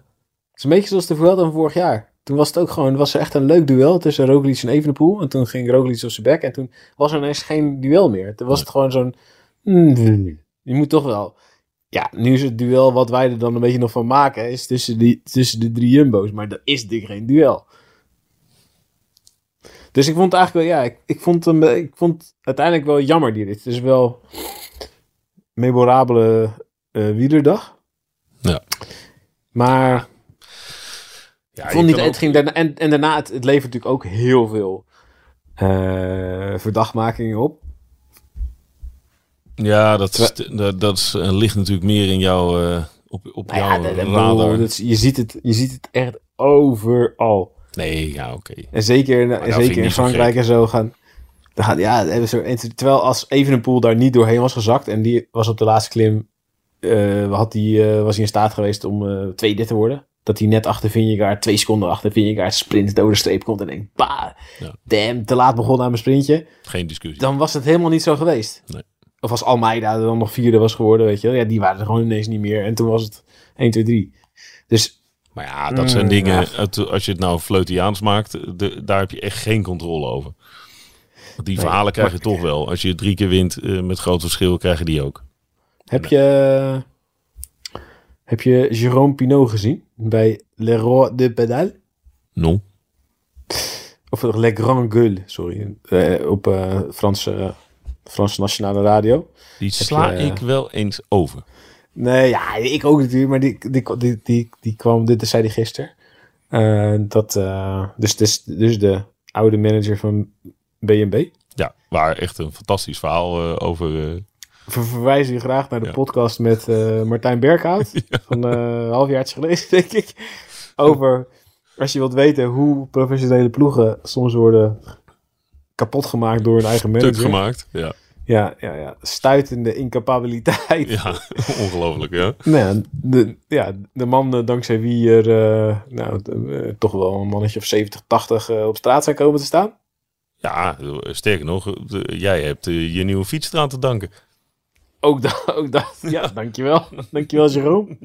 is een beetje zoals de Vuelta van vorig jaar. Toen was het ook gewoon, was er echt een leuk duel tussen Roglic en Evenepoel. En toen ging Roglic op zijn bek en toen was er ineens geen duel meer. Toen was het gewoon zo'n, mm, je moet toch wel... Ja, nu is het duel wat wij er dan een beetje nog van maken, is tussen, die, tussen de drie jumbo's. Maar dat is natuurlijk geen duel. Dus ik vond het eigenlijk wel, ja, ik, ik, vond hem, ik vond het uiteindelijk wel jammer die rit. Het is wel memorabele eh wielerdag. Ja. Maar Ja, ik vond niet, het ook- ging daarna, en, en daarna, het, het levert natuurlijk ook heel veel eh verdachtmakingen op. Ja, dat, is, dat, dat is, eh, ligt natuurlijk meer in jouw, eh, op, op Nou ja, jouw dat- dat- radar. dat is- je, ziet het, je ziet het echt overal. Nee, ja, oké. En zeker, in- ik zeker in Frankrijk en zo gaan. Gaat, ja, hebben ze, en terwijl als Evenepoel daar niet doorheen was gezakt en die was op de laatste klim, eh, had die, eh, was hij in staat geweest om eh, tweede te worden. Dat hij net achter Vingegaard, twee seconden achter Vingegaard, sprint door de streep komt en denkt, bah, Ja. damn, te laat begonnen aan mijn sprintje. Geen discussie. Dan was het helemaal niet zo geweest. Nee. Of als Almeida dan nog vierde was geworden, weet je wel. Ja, die waren er gewoon ineens niet meer. En toen was het 1, 2, 3. Dus Maar ja, dat zijn Mm, dingen, ja. als je het nou Fleutiaans maakt, de, daar heb je echt geen controle over. Want die Nee, verhalen krijg je toch wel. Als je drie keer wint eh, met groot verschil, krijg je die ook. Heb je, heb je Jérôme Pinot gezien bij Le Roi de Pedal? Non. Of Le Grand Gueule, sorry. eh, op eh Franse, Franse nationale radio. Die sla je- ik wel eens over. Nee, ja, ik ook natuurlijk. Maar die, die, die, die, die kwam, dit zei hij gisteren. Eh, dat, eh, dus, dus, dus de oude manager van B&B. Ja, waar echt een fantastisch verhaal eh, over. eh, Ver, verwijs je graag naar de Ja. podcast met Martijn Berghout. Van een halfjaartje geleden, denk ik. over, als je wilt weten hoe professionele ploegen soms worden kapot gemaakt door hun eigen Stuk manager. gemaakt. Ja, Ja, ja, ja. Stuitende incapabiliteit. ja. ongelooflijk, ja. Nou ja, de, ja, de man eh, dankzij wie er eh, nou, de- eh, toch wel een mannetje of 70, 80 eh, op straat zijn komen te staan. Ja, sterker nog, jij hebt je nieuwe fiets eraan te danken. Ook dat, ook dat. Ja, dankjewel. Dankjewel, Jerome.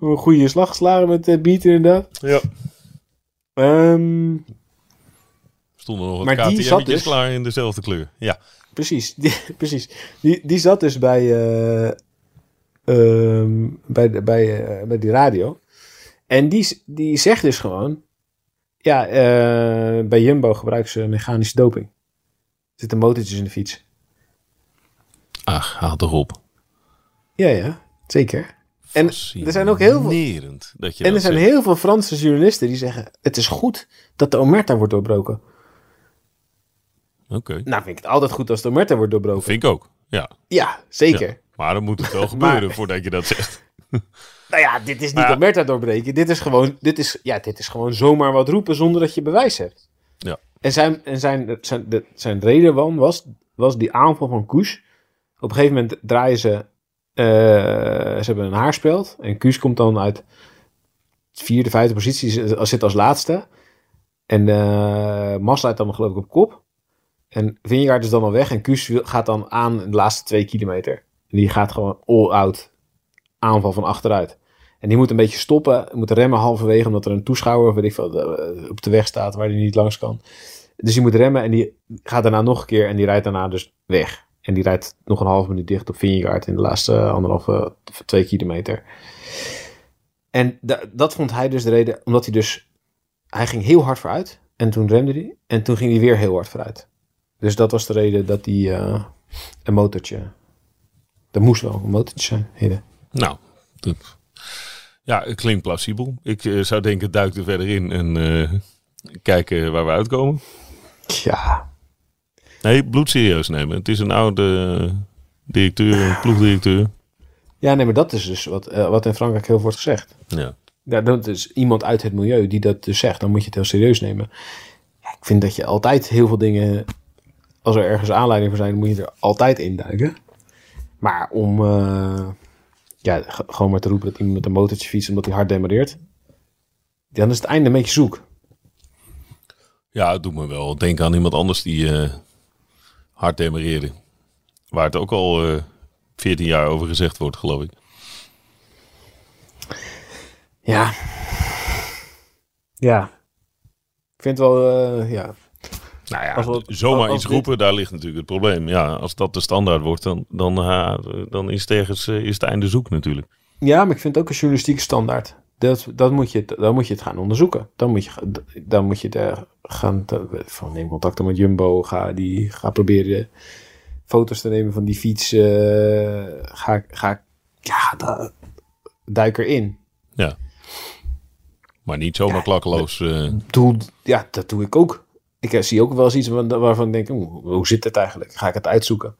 een goede slag geslagen met uh, Beat inderdaad. Ja. Ehm, Stonden nog wat KTM'tjes dus- klaar in dezelfde kleur. Ja. precies, die, precies. Die, die zat dus bij, eh, ehm, bij, bij, eh, bij die radio. En die, die zegt dus gewoon... Ja, eh, bij Jumbo gebruiken ze mechanische doping. Er zitten motortjes in de fiets. Ach, haal toch op. Ja, ja, zeker. En er zijn ook heel veel- Dat je En er zijn zegt. heel veel Franse journalisten die zeggen... Het is goed dat de omerta wordt doorbroken. Oké. Nou, vind ik het altijd goed als de omerta wordt doorbroken. Vind ik ook. Ja. Ja, zeker. Ja. Maar dan moet het wel gebeuren Maar- voordat je dat zegt. Nou ja, dit is niet ja. omerta doorbreken. Dit is, gewoon, dit, is, ja, dit is gewoon zomaar wat roepen zonder dat je bewijs hebt. Ja. En zijn, en zijn, zijn, de, zijn reden van was, was die aanval van Koes. Op een gegeven moment draaien ze... eh, ze hebben een haarspeld. En Koes komt dan uit vierde, vijfde positie. Zit zit als laatste. En eh Mas leidt dan geloof ik op kop. En Vingegaard is dan al weg. En Kuus gaat dan aan de laatste twee kilometer. Die gaat gewoon all out aanval van achteruit. En die moet een beetje stoppen. Moet remmen halverwege. Omdat er een toeschouwer weet ik eh, op de weg staat waar hij niet langs kan. Dus die moet remmen. En die gaat daarna nog een keer. En die rijdt daarna dus weg. En die rijdt nog een half minuut dicht op Vingegaard. In de laatste anderhalve, twee kilometer. En da- dat vond hij dus de reden. Omdat hij dus... Hij ging heel hard vooruit. En toen remde hij. En toen ging hij weer heel hard vooruit. Dus dat was de reden dat hij eh, een motortje... Er moest wel een motortje zijn. Hidden. Nou, dat- ja, het klinkt plausibel. Ik eh, zou denken, duik er verder in en eh, kijken waar we uitkomen. Ja, Nee, bloedserieus nemen. Het is een oude directeur, een ploegdirecteur. Ja, nee, maar dat is dus wat, wat in Frankrijk heel wordt gezegd. Ja. Ja, dat is iemand uit het milieu die dat dus zegt. Dan moet je het heel serieus nemen. Ja, ik vind dat je altijd heel veel dingen... Als er ergens aanleiding voor zijn, moet je er altijd in duiken. Maar om... eh, ja, gewoon maar te roepen dat iemand met een motortje fietst omdat hij hard demareert. Dan is het einde een beetje zoek. ja, het doet me wel denken aan iemand anders die eh, hard demareerde. Waar het ook al eh 14 jaar over gezegd wordt, geloof ik. Ja. Ja. Ik vind wel, eh, ja. Nou ja, we- zomaar iets dit- roepen, daar ligt natuurlijk het probleem. Ja, als dat de standaard wordt, dan, dan, eh, dan is, het ergens, eh, is het einde zoek natuurlijk. Ja, maar ik vind het ook een journalistieke standaard. Dat, dat moet je, dan moet je het gaan onderzoeken. Dan moet je, dan moet je eh, gaan... Van, neem contact met Jumbo. Ga, die, ga proberen foto's te nemen van die fiets. eh, ga, ga, ja, da- duik erin. Maar niet zomaar klakkeloos. eh, Doe, ja, dat doe ik ook. Ik eh, zie ook wel eens iets waar- waarvan ik denk... oeh, hoe zit het eigenlijk? Ga ik het uitzoeken?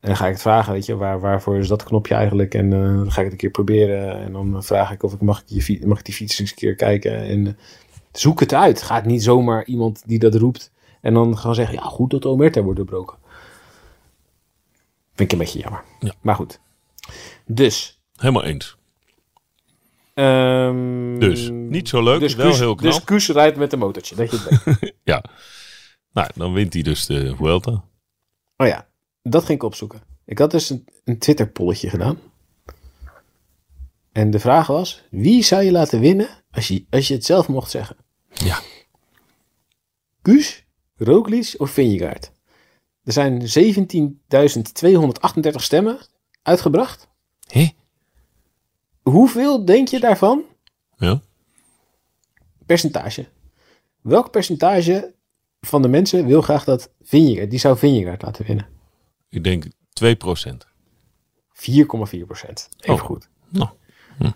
En dan ga ik het vragen, weet je, waar, waarvoor is dat knopje eigenlijk? En eh, dan ga ik het een keer proberen. En dan vraag ik of ik mag, ik je, mag ik die fiets eens een keer kijken. En eh, zoek het uit. Ga het niet zomaar iemand die dat roept. En dan gaan zeggen, ja goed dat Omerta wordt doorbroken. Vind ik een beetje jammer. Ja. Maar goed. Dus. helemaal eens. Ehm, Dus, niet zo leuk, dus wel heel knap. Dus Kuus rijdt met een motortje, dat je het. Ja. Nou, dan wint hij dus de Vuelta. Oh ja, dat ging ik opzoeken. Ik had dus een, een Twitter-polletje gedaan. En de vraag was, wie zou je laten winnen als je, als je het zelf mocht zeggen? Ja. Kuus, Roglic of Vingegaard? Er zijn 17.238 stemmen uitgebracht. Hé? Hoeveel denk je daarvan? Ja. Percentage. Welk percentage van de mensen wil graag dat Vingegaard, die zou Vingegaard laten winnen? Ik denk 2 procent. 4,4 procent. Even Oh. goed. Nou. Hm.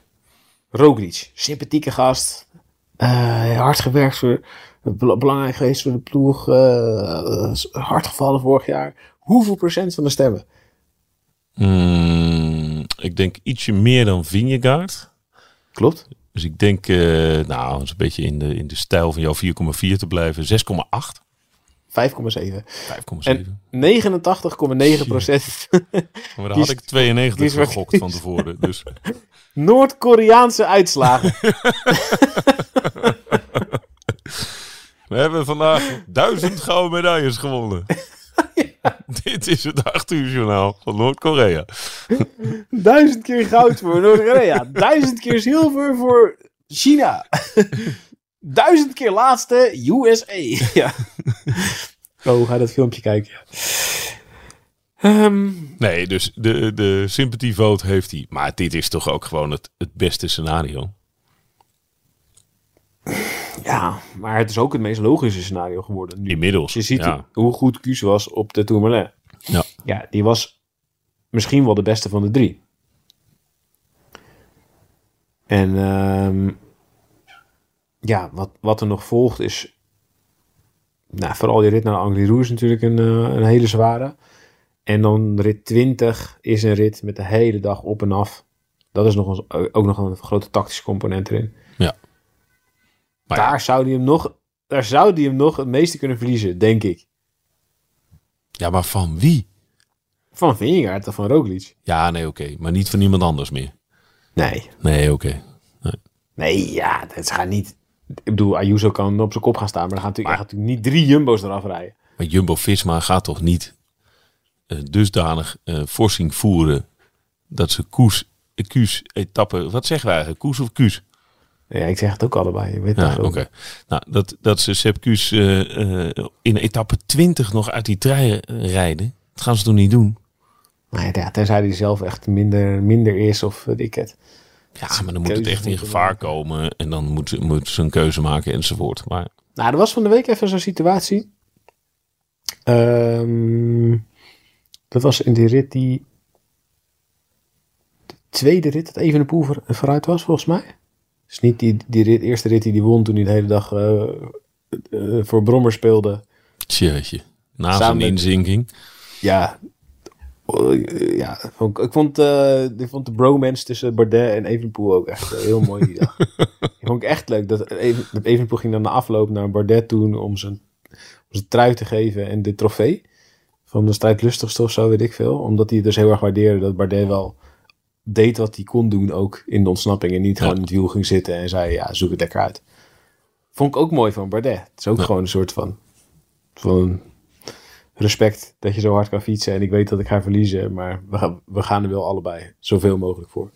Roglic, sympathieke gast. Eh, hard gewerkt voor, bel- belangrijk geweest voor de ploeg. eh, hard gevallen vorig jaar. Hoeveel procent van de stemmen? Mm, ik denk ietsje meer dan Vingegaard. Klopt. Dus ik denk, eh, nou, een beetje in de, in de stijl van jouw 4,4 te blijven, 6,8. 5,7. 5,7. En 89,9 procent Maar daar had ik 92 kies maar- gegokt van tevoren. Dus Noord-Koreaanse uitslagen. we hebben vandaag duizend gouden medailles gewonnen. Dit is het 8 uur journaal van Noord-Korea. Duizend keer goud voor Noord-Korea. Duizend keer zilver voor China. Duizend keer laatste USA. Ja. Oh, ga dat filmpje kijken. Ehm, Nee, dus de, de sympathy vote heeft hij. Maar dit is toch ook gewoon het, het beste scenario. Ja, maar het is ook het meest logische scenario geworden nu. Inmiddels. Je ziet ja. hoe goed Kuus was op de Tourmalet. Ja. ja, die was misschien wel de beste van de drie. En ehm, ja, wat, wat er nog volgt is... Nou, vooral die rit naar Angliru is natuurlijk een, eh, een hele zware. En dan rit 20 is een rit met de hele dag op en af. Dat is nog een, ook nog een grote tactische component erin. Maar ja, daar, zou die hem nog, daar zou die hem nog het meeste kunnen verliezen, denk ik. ja, maar van wie? Van Vingegaard of van Roglic? Ja, nee, oké. Maar niet van iemand anders meer. Nee. Nee, oké. Nee, ja, dat gaat niet... Ik bedoel, Ayuso kan op zijn kop gaan staan, maar dan gaat natuurlijk, gaat natuurlijk niet drie Jumbo's eraf rijden. Maar Jumbo-Visma gaat toch niet eh, dusdanig eh forcing voeren dat ze koers, eh, kuus etappe, wat zeggen wij eigenlijk, koers of kuus? Ja, ik zeg het ook allebei. Je weet Ja, oké. Nou, dat, dat ze Sepp Kuus eh, eh, in etappe 20 nog uit die trein eh, rijden, dat gaan ze toch niet doen? Maar ja, tenzij hij zelf echt minder, minder is of weet ik het. Ja, maar dan moet het echt in gevaar komen en dan moet, ze- moet ze een keuze maken enzovoort. Maar Nou, er was van de week even zo'n situatie. Ehm, dat was in die rit die... De tweede rit dat Evenepoel voor, vooruit was, volgens mij. Dus niet die, die rit, eerste rit die hij won toen hij de hele dag eh, eh, voor Brommer speelde. tjeetje, na met- inzinking. Ja, eh, ja vond ik, vond, ik vond de bromance tussen Bardet en Evenepoel ook echt heel mooi die dag. ik vond ik echt leuk dat, Even, dat Evenepoel ging dan na afloop naar Bardet toen om zijn, om zijn trui te geven en de trofee van de strijdlustigste of zo, weet ik veel. Omdat hij dus heel erg waardeerde dat Bardet wel deed wat hij kon doen ook in de ontsnapping en niet gewoon in het wiel ging zitten en zei ja, zoek het lekker uit. Vond ik ook mooi van Bardet. Het is ook gewoon een soort van, van respect dat je zo hard kan fietsen. En ik weet dat ik ga verliezen, maar we gaan, we gaan er wel allebei zoveel mogelijk voor.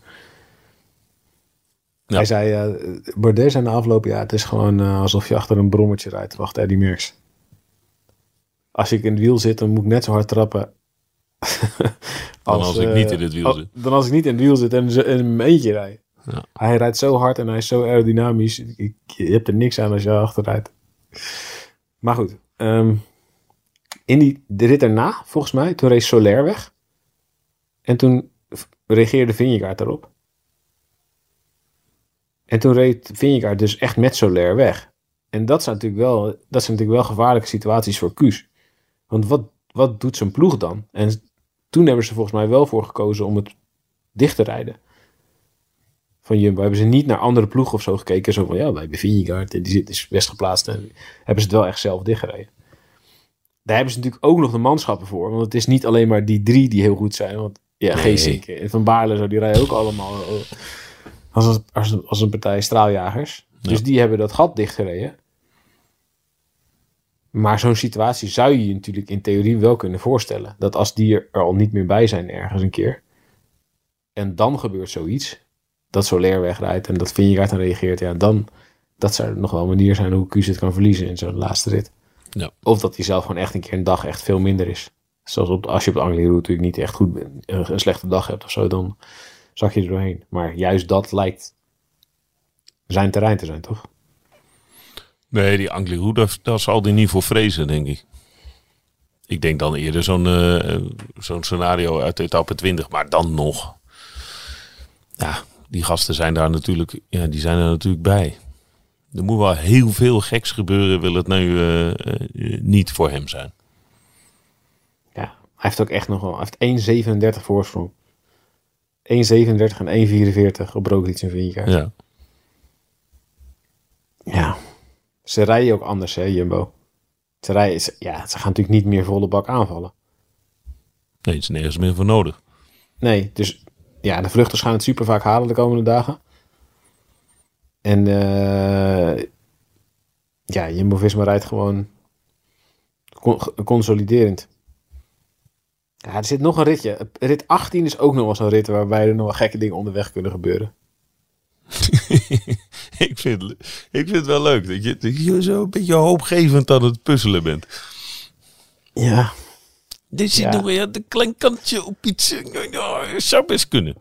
Ja. Hij zei, eh Bardet zei na afloop, ja, het is gewoon eh, alsof je achter een brommetje rijdt. Wacht, Eddie Merckx. Als ik in het wiel zit, dan moet ik net zo hard trappen. Dan als ik eh, niet in het wiel zit. Dan als ik niet in het wiel zit en, in mijn eentje rijd. Ja. Hij rijdt zo hard en hij is zo aerodynamisch. Ik, je hebt er niks aan als je achter rijdt. Maar goed. ehm, in die, de rit erna, volgens mij, toen reed Soler weg. En toen reageerde Vingegaard daarop. En toen reed Vingegaard dus echt met Soler weg. En dat zijn natuurlijk wel, dat zijn natuurlijk wel gevaarlijke situaties voor Kuus. Want wat, wat doet zijn ploeg dan? En toen hebben ze volgens mij wel voor gekozen om het dicht te rijden. Van Jumbo hebben ze niet naar andere ploegen of zo gekeken. Zo van, ja, wij hebben Vingegaard en die zit is best geplaatst. En hebben ze het wel echt zelf dichtgereden. Daar hebben ze natuurlijk ook nog de manschappen voor. Want het is niet alleen maar die drie die heel goed zijn. Want ja, Nee. Geesink en Van Baarle, zo, die rijden ook allemaal eh, als een, als een, als een partij straaljagers. Dus die hebben dat gat dichtgereden. Maar zo'n situatie zou je je natuurlijk in theorie wel kunnen voorstellen. Dat als die er al niet meer bij zijn ergens een keer. En dan gebeurt zoiets. Dat Soler wegrijdt en dat Vingegaard dan reageert. Ja, dan dat zou nog wel een manier zijn hoe Kuus het kan verliezen in zo'n laatste rit. Ja. Of dat hij zelf gewoon echt een keer een dag echt veel minder is. Zoals op, als je op de Angliru natuurlijk niet echt goed bent, een, een slechte dag hebt of zo, dan zak je er doorheen. Maar juist dat lijkt zijn terrein te zijn, toch? Nee, die Angliru, daar, daar zal hij niet voor vrezen, denk ik. Ik denk dan eerder zo'n eh, zo'n scenario uit etappe 20, maar dan nog. Ja, die gasten zijn daar natuurlijk, ja, die zijn er natuurlijk bij. Er moet wel heel veel geks gebeuren, wil het nu eh, eh, niet voor hem zijn. Ja, hij heeft ook echt nog wel, hij heeft 1,37 voorsprong. 1,37 en 1,44 op Roglic en Vingegaard. Ja. Ja. Ze rijden ook anders, hè, Jumbo. Ze, rijden, ze- ja, ze gaan natuurlijk niet meer volle bak aanvallen. Nee, het is nergens meer voor nodig. Nee, dus ja, de vluchters gaan het super vaak halen de komende dagen. En eh ja, Jumbo-Visma rijdt gewoon con- consoliderend. Ja, er zit nog een ritje. Rit 18 is ook nog wel zo'n rit waarbij er nog wel gekke dingen onderweg kunnen gebeuren. ik, vind, ik vind het wel leuk dat je, dat je zo een beetje hoopgevend aan het puzzelen bent. Ja, Dit zit Ja. nog weer een klein kantje op iets. eh, Ja, zou best kunnen.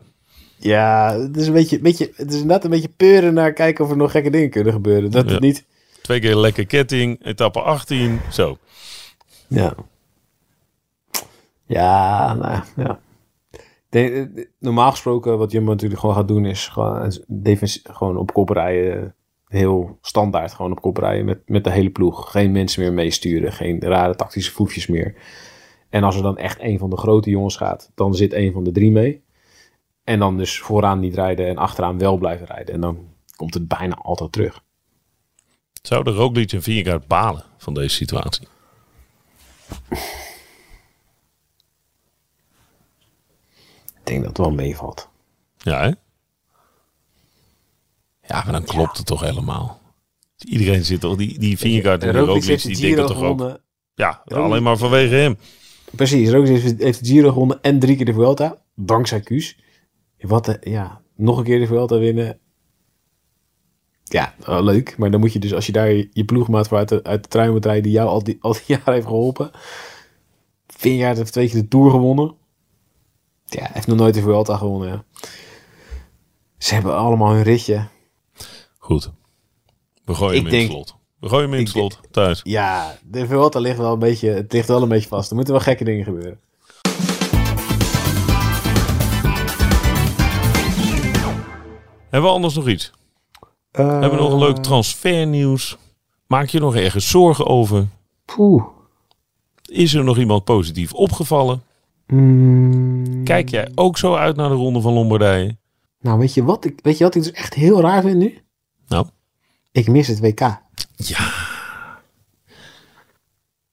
ja het, is een beetje, beetje, het is inderdaad een beetje peuren naar kijken of er nog gekke dingen kunnen gebeuren. Dat Ja. het niet... Twee keer lekker ketting, etappe 18, zo. Ja. Ja, nou ja. Eh, normaal gesproken, wat Jumbo natuurlijk gewoon gaat doen, is gewoon, gewoon op kop rijden. Heel standaard, gewoon op kop rijden met, met de hele ploeg. Geen mensen meer meesturen, geen rare tactische foefjes meer. En als er dan echt een van de grote jongens gaat, dan zit een van de drie mee. En dan dus vooraan niet rijden en achteraan wel blijven rijden. En dan komt het bijna altijd terug. Zouden Roglic en Vingegaard balen van deze situatie? Denk dat het wel meevalt. Ja, hè? Ja, maar dan klopt het toch helemaal. Iedereen zit toch, die, die Vingegaard en die Roglic die denken toch ook... Ja, Roglic- alleen maar vanwege hem. Precies, Roglic heeft, de Giro gewonnen en drie keer de Vuelta. Dankzij Kuus. Wat, de- ja, nog een keer de Vuelta winnen. Ja, wel leuk. Maar dan moet je dus, als je daar je, je ploegmaat voor uit de, uit de trein moet rijden... die jou al die, al die jaren heeft geholpen. Vingegaard heeft twee keer de Tour gewonnen. Ja, hij heeft nog nooit de Vuelta gewonnen, ja. Ze hebben allemaal hun ritje. Goed. We gooien Ik hem in denk- slot. We gooien hem in het slot, thuis. Ja, de Vuelta ligt wel een beetje, het ligt wel een beetje vast. Er moeten wel gekke dingen gebeuren. Hebben we anders nog iets? Hebben we nog een leuk transfernieuws? Maak je nog ergens zorgen over? Poeh. Is er nog iemand positief opgevallen? Mm. Kijk jij ook zo uit naar de Ronde van Lombardije? Nou, weet je wat ik, weet je wat ik dus echt heel raar vind nu? Nou, Ik mis het WK.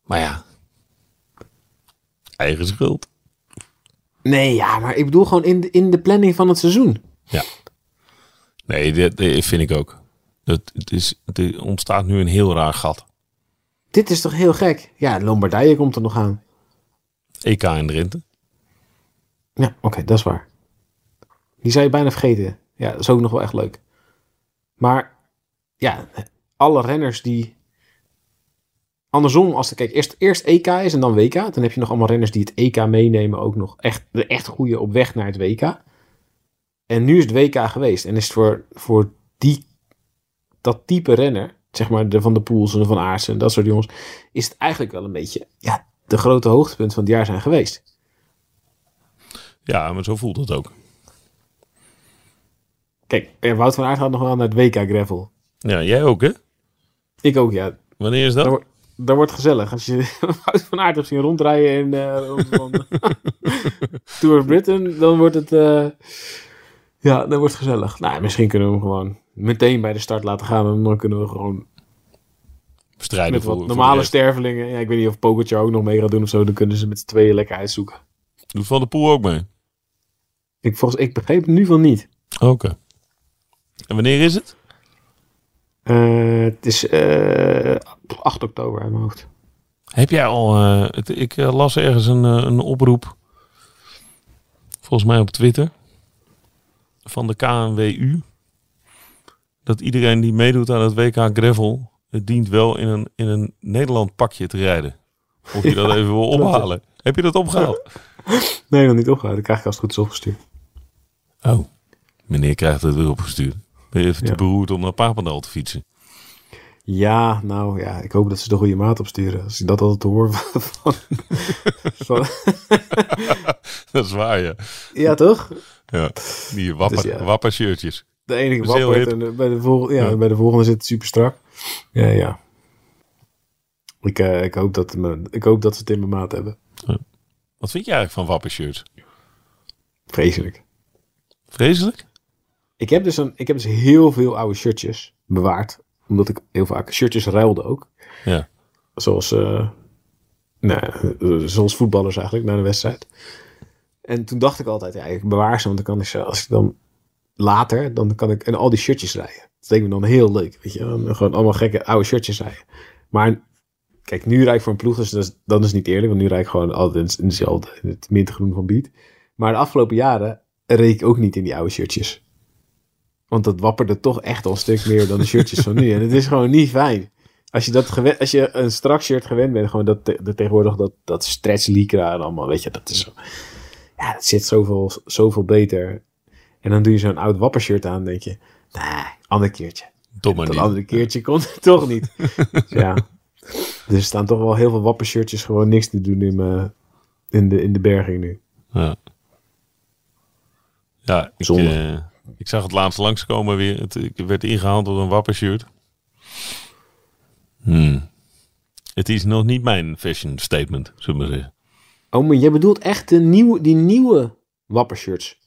maar ja. Eigen schuld. Nee, ja, maar ik bedoel gewoon in de, in de planning van het seizoen. Nee, dat, dat vind ik ook. Het, het, is, het ontstaat nu een heel raar gat. Dit is toch heel gek? Ja, Lombardije komt er nog aan. EK in Drenthe. Ja, oké, dat is waar. Die zou je bijna vergeten. Ja, dat is ook nog wel echt leuk. Maar ja, alle renners die... Andersom, als er kijk, eerst, eerst EK is en dan WK. Dan heb je nog allemaal renners die het EK meenemen ook nog. Echt, de echt goede op weg naar het WK. En nu is het WK geweest. En is het voor, voor die, dat type renner, zeg maar de Van de Poels en de Van Aertsen en dat soort jongens, is het eigenlijk wel een beetje ja, de grote hoogtepunt van het jaar zijn geweest. Ja, maar zo voelt het ook. Kijk, en Wout van Aert gaat nog wel naar het WK Gravel. Ja, jij ook hè? Ik ook, ja. Wanneer is Dat, dat? wordt- dat wordt gezellig. Als je Wout van Aert hebt zien rondrijden in eh, Tour of Britain, dan wordt het... eh, ja, dan wordt het gezellig. Nou, misschien kunnen we hem gewoon meteen bij de start laten gaan. En dan kunnen we gewoon Strijden met wat voor de normale stervelingen... Ja, ik weet niet of Pogacar ook nog mee gaat doen of zo. Dan kunnen ze met z'n tweeën lekker uitzoeken. Doet Van der Poel ook mee? Ik, volgens, ik begreep het nu van niet. Oké. En wanneer is het? Eh, het is eh 8 oktober uit mijn hoofd. Heb jij al... eh, het- ik las ergens een, een oproep. Volgens mij op Twitter. Van de KNWU. Dat iedereen die meedoet aan het WK Gravel... Het dient wel in een, in een Nederland pakje te rijden. Of je dat Ja, even wil ophalen. Heb je dat opgehaald? Nee, nog niet opgehaald. Dan krijg ik als het goed is opgestuurd. Oh. Meneer krijgt het weer opgestuurd. Ben je even Ja. te beroerd om naar Papendal te fietsen? Ja, nou ja, ik hoop dat ze de goede maat opsturen. Als ik dat altijd hoor van... van, van- Dat is waar, ja. ja, toch? ja. Die wappa, Dus ja. wappa shirtjes. De enige hip. en bij de, volgende, ja, Ja. bij de volgende zit het super strak. Ja, ja. Ik, eh, ik, hoop dat, me- ik hoop dat ze het in mijn maat hebben. Wat vind je eigenlijk van wappa shirts? Vreselijk. Vreselijk? Ik heb, dus een, ik heb dus heel veel oude shirtjes bewaard. Omdat ik heel vaak shirtjes ruilde ook. Ja. Zoals, nou, eh, zoals voetballers eigenlijk, na de wedstrijd. En toen dacht ik altijd, ja, ik bewaar ze, want dan kan ik ze, als ik dan later, dan kan ik en al die shirtjes rijden. Dat leek me dan heel leuk, weet je. Gewoon allemaal gekke oude shirtjes rijden. Maar kijk, nu rijd ik voor een ploeg, dus dat is, dan is niet eerlijk, want nu rijd ik gewoon altijd in dezelfde, in het mintgroen van Beat. Maar de afgelopen jaren reed ik ook niet in die oude shirtjes. Want dat wapperde toch echt al een stuk meer dan de shirtjes van nu. En het is gewoon niet fijn. Als je, dat gewend, als je een strak shirt gewend bent, gewoon dat, dat tegenwoordig dat, dat stretch lycra en allemaal, weet je, dat is zo. Ja, dat zit zoveel, zoveel beter. En dan doe je zo'n oud wappershirt aan, denk je, nee, ander keertje. Dat niet. andere keertje komt het toch niet. Dus ja. Dus er staan toch wel heel veel wappershirtjes gewoon niks te doen in, mijn- in, de, in de berging nu. Ja, ja ik, eh, ik zag het laatst langskomen weer. Het, ik werd ingehaald door een wappershirt. Hmm. Het is nog niet mijn fashion statement, zullen we zeggen. Oh, maar jij bedoelt echt de nieuwe, die nieuwe wappershirts.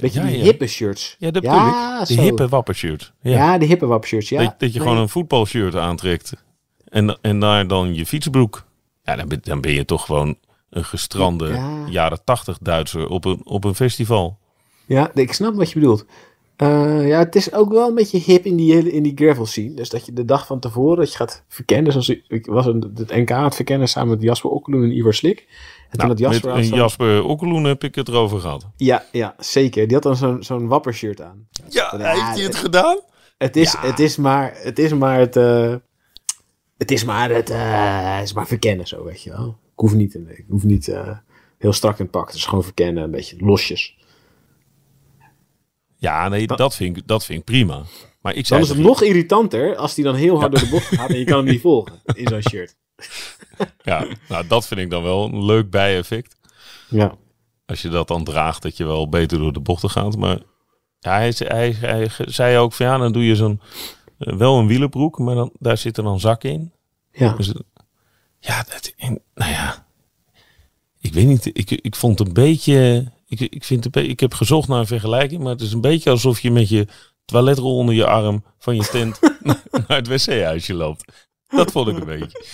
Beetje Ja, die ja. hippe shirts. Ja, dat ik. De hippe wappershirt. Ja. Ja. de hippe wappershirts, ja. dat, dat je Nee. gewoon een voetbalshirt aantrekt. En, en daar dan je fietsbroek. Ja, dan ben, dan ben je toch gewoon een gestrande Ja. jaren tachtig Duitser op een, op een festival. Ja, ik snap wat je bedoelt. Eh, ja, het is ook wel een beetje hip in die, hele, in die gravel scene. Dus dat je de dag van tevoren dat je gaat verkennen. Zoals ik, was een, het NK aan het verkennen samen met Jasper Okkeloen en Ivar Slik. En toen Nou, had met Jasper Jasper Okkeloen heb ik het erover gehad. Ja, ja, zeker. Die had dan zo'n zo'n wappershirt aan. Ja, Ja, heeft hij het het- gedaan? Het is, Ja. het is maar het, is maar het, eh, het is maar het, eh, het is maar verkennen zo, weet je wel. Ik hoef niet, ik hoef niet heel strak in het pak. Het is gewoon verkennen, een beetje losjes. Ja, nee, dat vind ik, dat vind ik prima. Maar ik Dan is het nog irritanter als die dan heel hard door de bocht gaat en je kan hem niet volgen in zo'n shirt. Ja, nou, dat vind ik dan wel een leuk bijeffect. Ja. Als je dat dan draagt, dat je wel beter door de bochten gaat. Maar ja, hij, hij, hij zei ook van ja, dan doe je zo'n eh, wel een wielenbroek, maar dan, daar zitten dan zakken in. Ja. Dus, ja, dat, en, nou ja, ik weet niet, ik, ik vond het een beetje, ik, ik, vind het, ik heb gezocht naar een vergelijking, maar het is een beetje alsof je met je toiletrol onder je arm van je tent naar het wc-huisje loopt. Dat vond ik een beetje.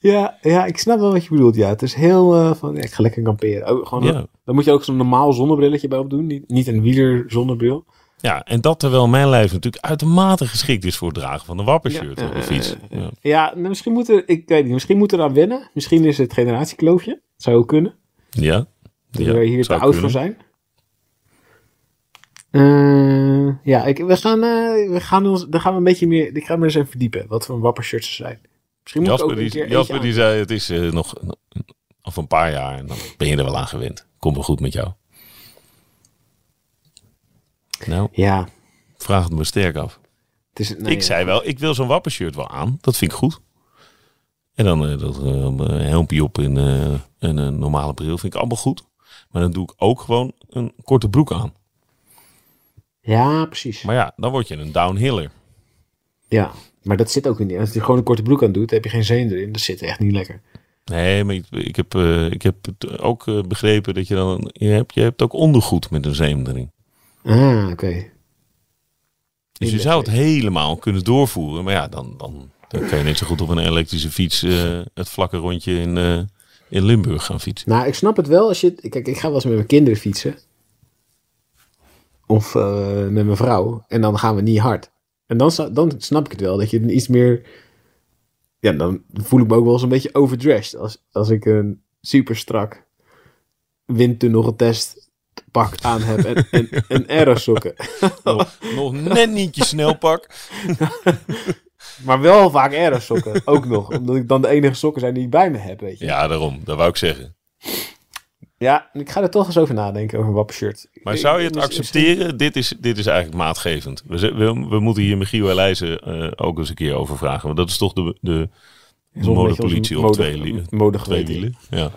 Ja, ja, ik snap wel wat je bedoelt. Ja, het is heel eh, van, ja, ik ga lekker kamperen. Ook, gewoon, Ja. Dan moet je ook zo'n normaal zonnebrilletje bij opdoen. Niet, niet een wieler zonnebril. Ja, en dat terwijl mijn lijf natuurlijk uitermate geschikt is voor het dragen van een wappershirt Ja, op de eh, fiets. eh, Ja. Ja, nou, misschien moet er, ik weet niet, misschien moet er aan wennen. Misschien is het generatiekloofje. Zou ook kunnen. Ja. Dat Ja, we hier te oud kunnen. voor zijn. Eh, ja, ik, we gaan, eh, we gaan ons, dan gaan we een beetje meer, ik ga me eens even verdiepen. Wat voor wappershirts er zijn. Misschien moet ik Jasper, ook een die, Jasper die zei, het is eh, nog of een paar jaar en dan ben je er wel aan gewend. Komt wel goed met jou. Nou, Ja, vraag het me sterk af. het is, ik ja. zei wel, ik wil zo'n wappershirt wel aan. Dat vind ik goed. En dan dat helmpje op en een normale bril vind ik allemaal goed. Maar dan doe ik ook gewoon een korte broek aan. Ja, precies. Maar ja, dan word je een downhiller. Ja, maar dat zit ook niet. Als je gewoon een korte broek aan doet, heb je geen zeem erin. Dat zit echt niet lekker. Nee, maar ik, ik heb, eh, ik heb het ook eh, begrepen dat je dan... Je hebt, je hebt ook ondergoed met een zeem erin. Ah, oké. Dus je zou het helemaal kunnen doorvoeren. Maar ja, dan, dan, dan kan je net zo goed op een elektrische fiets... eh, het vlakke rondje in, in Limburg gaan fietsen. Nou, ik snap het wel als je... Kijk, ik ga wel eens met mijn kinderen fietsen. Of eh, met mijn vrouw. En dan gaan we niet hard. En dan, dan snap ik het wel. Dat je iets meer... Ja, dan voel ik me ook wel eens een beetje overdressed. Als, als ik een super strak windtunnel getest pak aan heb. En, en, en aerosokken. Nog, nog net niet je snelpak. Maar wel vaak aerosokken. Ook nog. Omdat ik dan de enige sokken zijn die ik bij me heb, weet je. Ja, daarom. Dat wou ik zeggen. Ja, ik ga er toch eens over nadenken over een wappershirt. Maar zou je het accepteren? Dit is, dit is eigenlijk maatgevend. We, we, we moeten hier Michiel Elijzen eh ook eens een keer over vragen. Want dat is toch de, de, de modepolitie op mode- twee, mode twee wielen. Ja.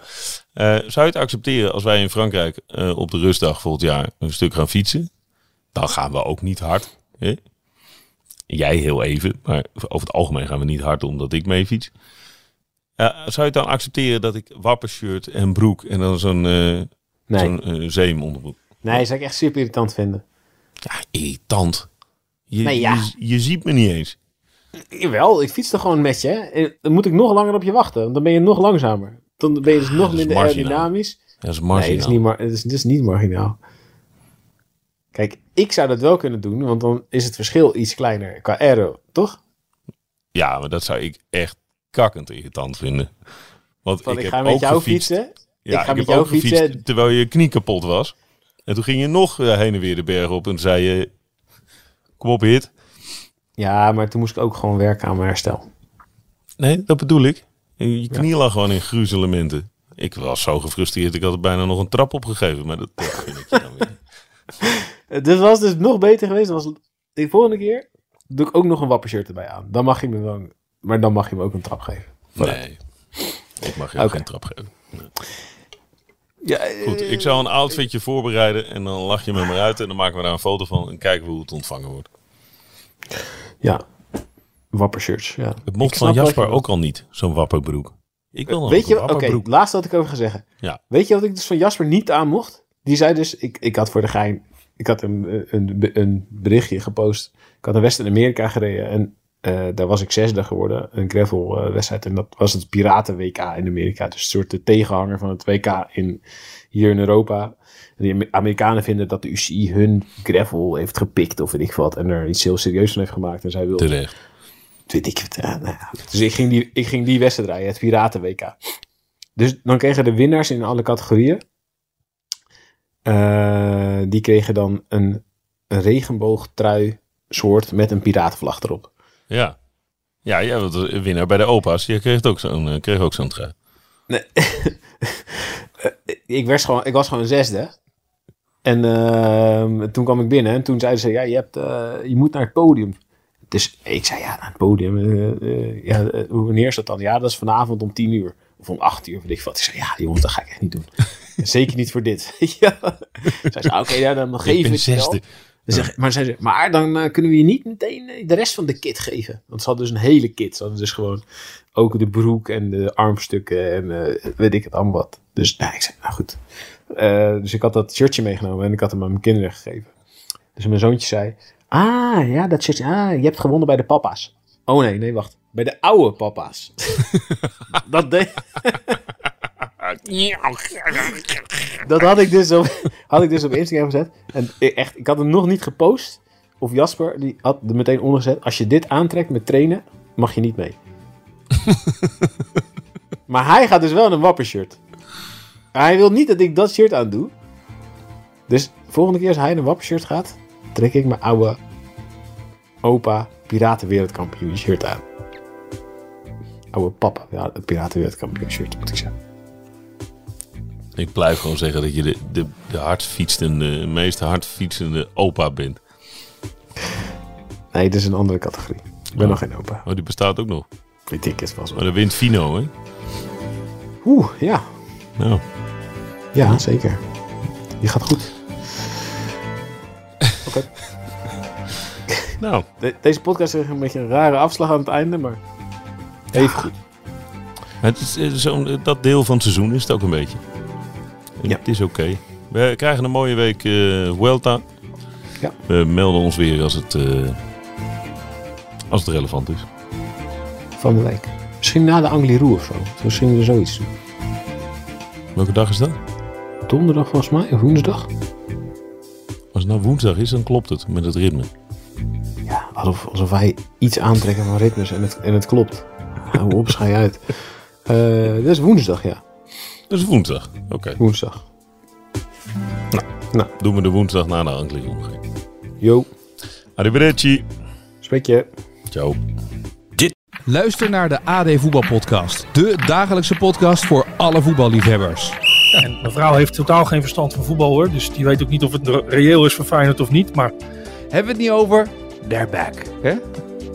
Eh, zou je het accepteren als wij in Frankrijk eh, op de rustdag volgend jaar een stuk gaan fietsen? Dan gaan we ook niet hard. Hè? Jij heel even, maar over het algemeen gaan we niet hard omdat ik mee fiets. Zou je het dan accepteren dat ik wappershirt en broek en dan zo'n eh Nee. zo'n zeem onderbroek? Nee, zou ik echt super irritant vinden. Ja, irritant. Je, Nee, ja. je, je ziet me niet eens. Jawel, ik fiets er gewoon met je. Dan moet ik nog langer op je wachten. Want dan ben je nog langzamer. Dan ben je dus nog minder aerodynamisch. Dat is Nee, marginaal. het is, niet mar het, is, het is niet marginaal. Kijk, ik zou dat wel kunnen doen, want dan is het verschil iets kleiner qua aero, toch? Ja, maar dat zou ik echt kakkend irritant vinden. Want ik, ik, heb ga met ook jou gefietst. fietsen. Ja, ik ga ik met heb jou ook gefietst fietsen. terwijl je knie kapot was. En toen ging je nog eh, heen en weer de berg op en zei je... Kom op, hit. Ja, maar toen moest ik ook gewoon werken aan mijn herstel. Nee, dat bedoel ik. Je knie lag gewoon in gruzelementen. Ik was zo gefrustreerd, ik had er bijna nog een trap opgegeven. Maar dat, dat vind ik je dan weer. Het dus was dus nog beter geweest. Was de volgende keer doe ik ook nog een wappershirt erbij aan. Dan mag je me wel, maar dan mag je me ook een trap geven. Nee, ik mag je ook Oké. geen trap geven. Ja, Goed, ik zou een outfitje voorbereiden en dan lach je me maar uit. En dan maken we daar een foto van en kijken we hoe het ontvangen wordt. Ja, wappershirts. Ja. Het mocht van Jasper ook al niet, zo'n wapperbroek. Ik wil nog Weet je, een oké, het laatste wat ik over ga zeggen. Ja. Weet je wat ik dus van Jasper niet aan mocht? Die zei dus, ik, ik had voor de gein, ik had een, een, een berichtje gepost. Ik had naar West-Amerika gereden en eh, daar was ik zesde geworden. Een gravel eh, wedstrijd en dat was het Piraten WK in Amerika. Dus een soort de tegenhanger van het WK in, hier in Europa. En die Ame- Amerikanen vinden dat de UCI hun gravel heeft gepikt of weet ik wat. En er iets heel serieus van heeft gemaakt. En zij wilden Terecht. weet ik het. ja, nou. Dus ik ging, die, ik ging die wedstrijd rijden, het Piraten WK. Dus dan kregen de winnaars in alle categorieën. Eh, die kregen dan een, een regenboogtrui soort met een piratenvlag erop. Ja. Ja, jij was de winnaar bij de opa's. Je kreeg ook zo'n eh, kreeg ook zo'n trui. Nee. ik, werd gewoon, ik was gewoon zesde. En ehm, toen kwam ik binnen en toen zeiden ze, ja, je, hebt, eh, je moet naar het podium. Dus ik zei, ja, naar het podium. eh, ja, wanneer is dat dan? Ja, dat is vanavond om tien uur. Of om acht uur, weet ik wat. Ik zei, ja, jongens, dat ga ik echt niet doen. Zeker niet voor dit. ja. Zij zei, oké, ja, dan geef Ik het wel. zeg- maar, zei ze, maar dan eh, kunnen we je niet meteen eh, de rest van de kit geven. Want ze hadden dus een hele kit. Ze hadden dus gewoon ook de broek en de armstukken en eh, weet ik het allemaal wat. Dus nou, ik zei, nou goed. Dus ik had dat shirtje meegenomen en ik had hem aan mijn kinderen gegeven. Dus mijn zoontje zei, ah ja, dat shirtje, ah, je hebt gewonnen bij de papa's. Oh nee, nee, wacht. Bij de oude papa's. dat deed... dat had ik, dus op, had ik dus op Instagram gezet. En ik- echt, ik had hem nog niet gepost. Of Jasper, die had er meteen onder gezet. Als je dit aantrekt met trainen, mag je niet mee. maar hij gaat dus wel in een wappershirt. Hij wil niet dat ik dat shirt aan doe. Dus volgende keer als hij in een wappershirt gaat, trek ik mijn oude opa piratenwereldkampioen shirt aan. Oude papa, ja, piratenwereldkampioen shirt moet ik zeggen. Ik blijf gewoon zeggen dat je de, de, de hardst fietsende, meest hard fietsende opa bent. Nee, dit is een andere categorie. Ik ben Oh. nog geen opa. Oh, die bestaat ook nog. Weet ik het wel zo. Maar dan wint Fino, hè? Oeh, ja. Nou, Ja, zeker. Die gaat goed. nou De- deze podcast heeft een beetje een rare afslag aan het einde, maar even goed. het is, eh, zo'n- dat deel van het seizoen is het ook een beetje. Ja. Het is oké. We krijgen een mooie week eh Vuelta. Ja. We melden ons weer als het, eh, als het relevant is. Van de week. Misschien na de Angliru of zo. Misschien we zoiets doen. Welke dag is dat? Donderdag volgens mij, of woensdag. Als het nou woensdag is, dan klopt het met het ritme. Ja, alsof, alsof wij iets aantrekken van ritmes en het, en het klopt. Hou op, schij uit. Eh dat is woensdag, ja. Dat is woensdag. Oké. Woensdag. Doen we de woensdag na de Angliru. Yo, Arrivederci. spreek je. Ciao. Luister naar de AD Voetbalpodcast. De dagelijkse podcast voor alle voetballiefhebbers. En mijn vrouw heeft totaal geen verstand van voetbal hoor. Dus die weet ook niet of het re- reëel is voor Feyenoord of niet. Maar Hebben we het niet over? They're back. Hè?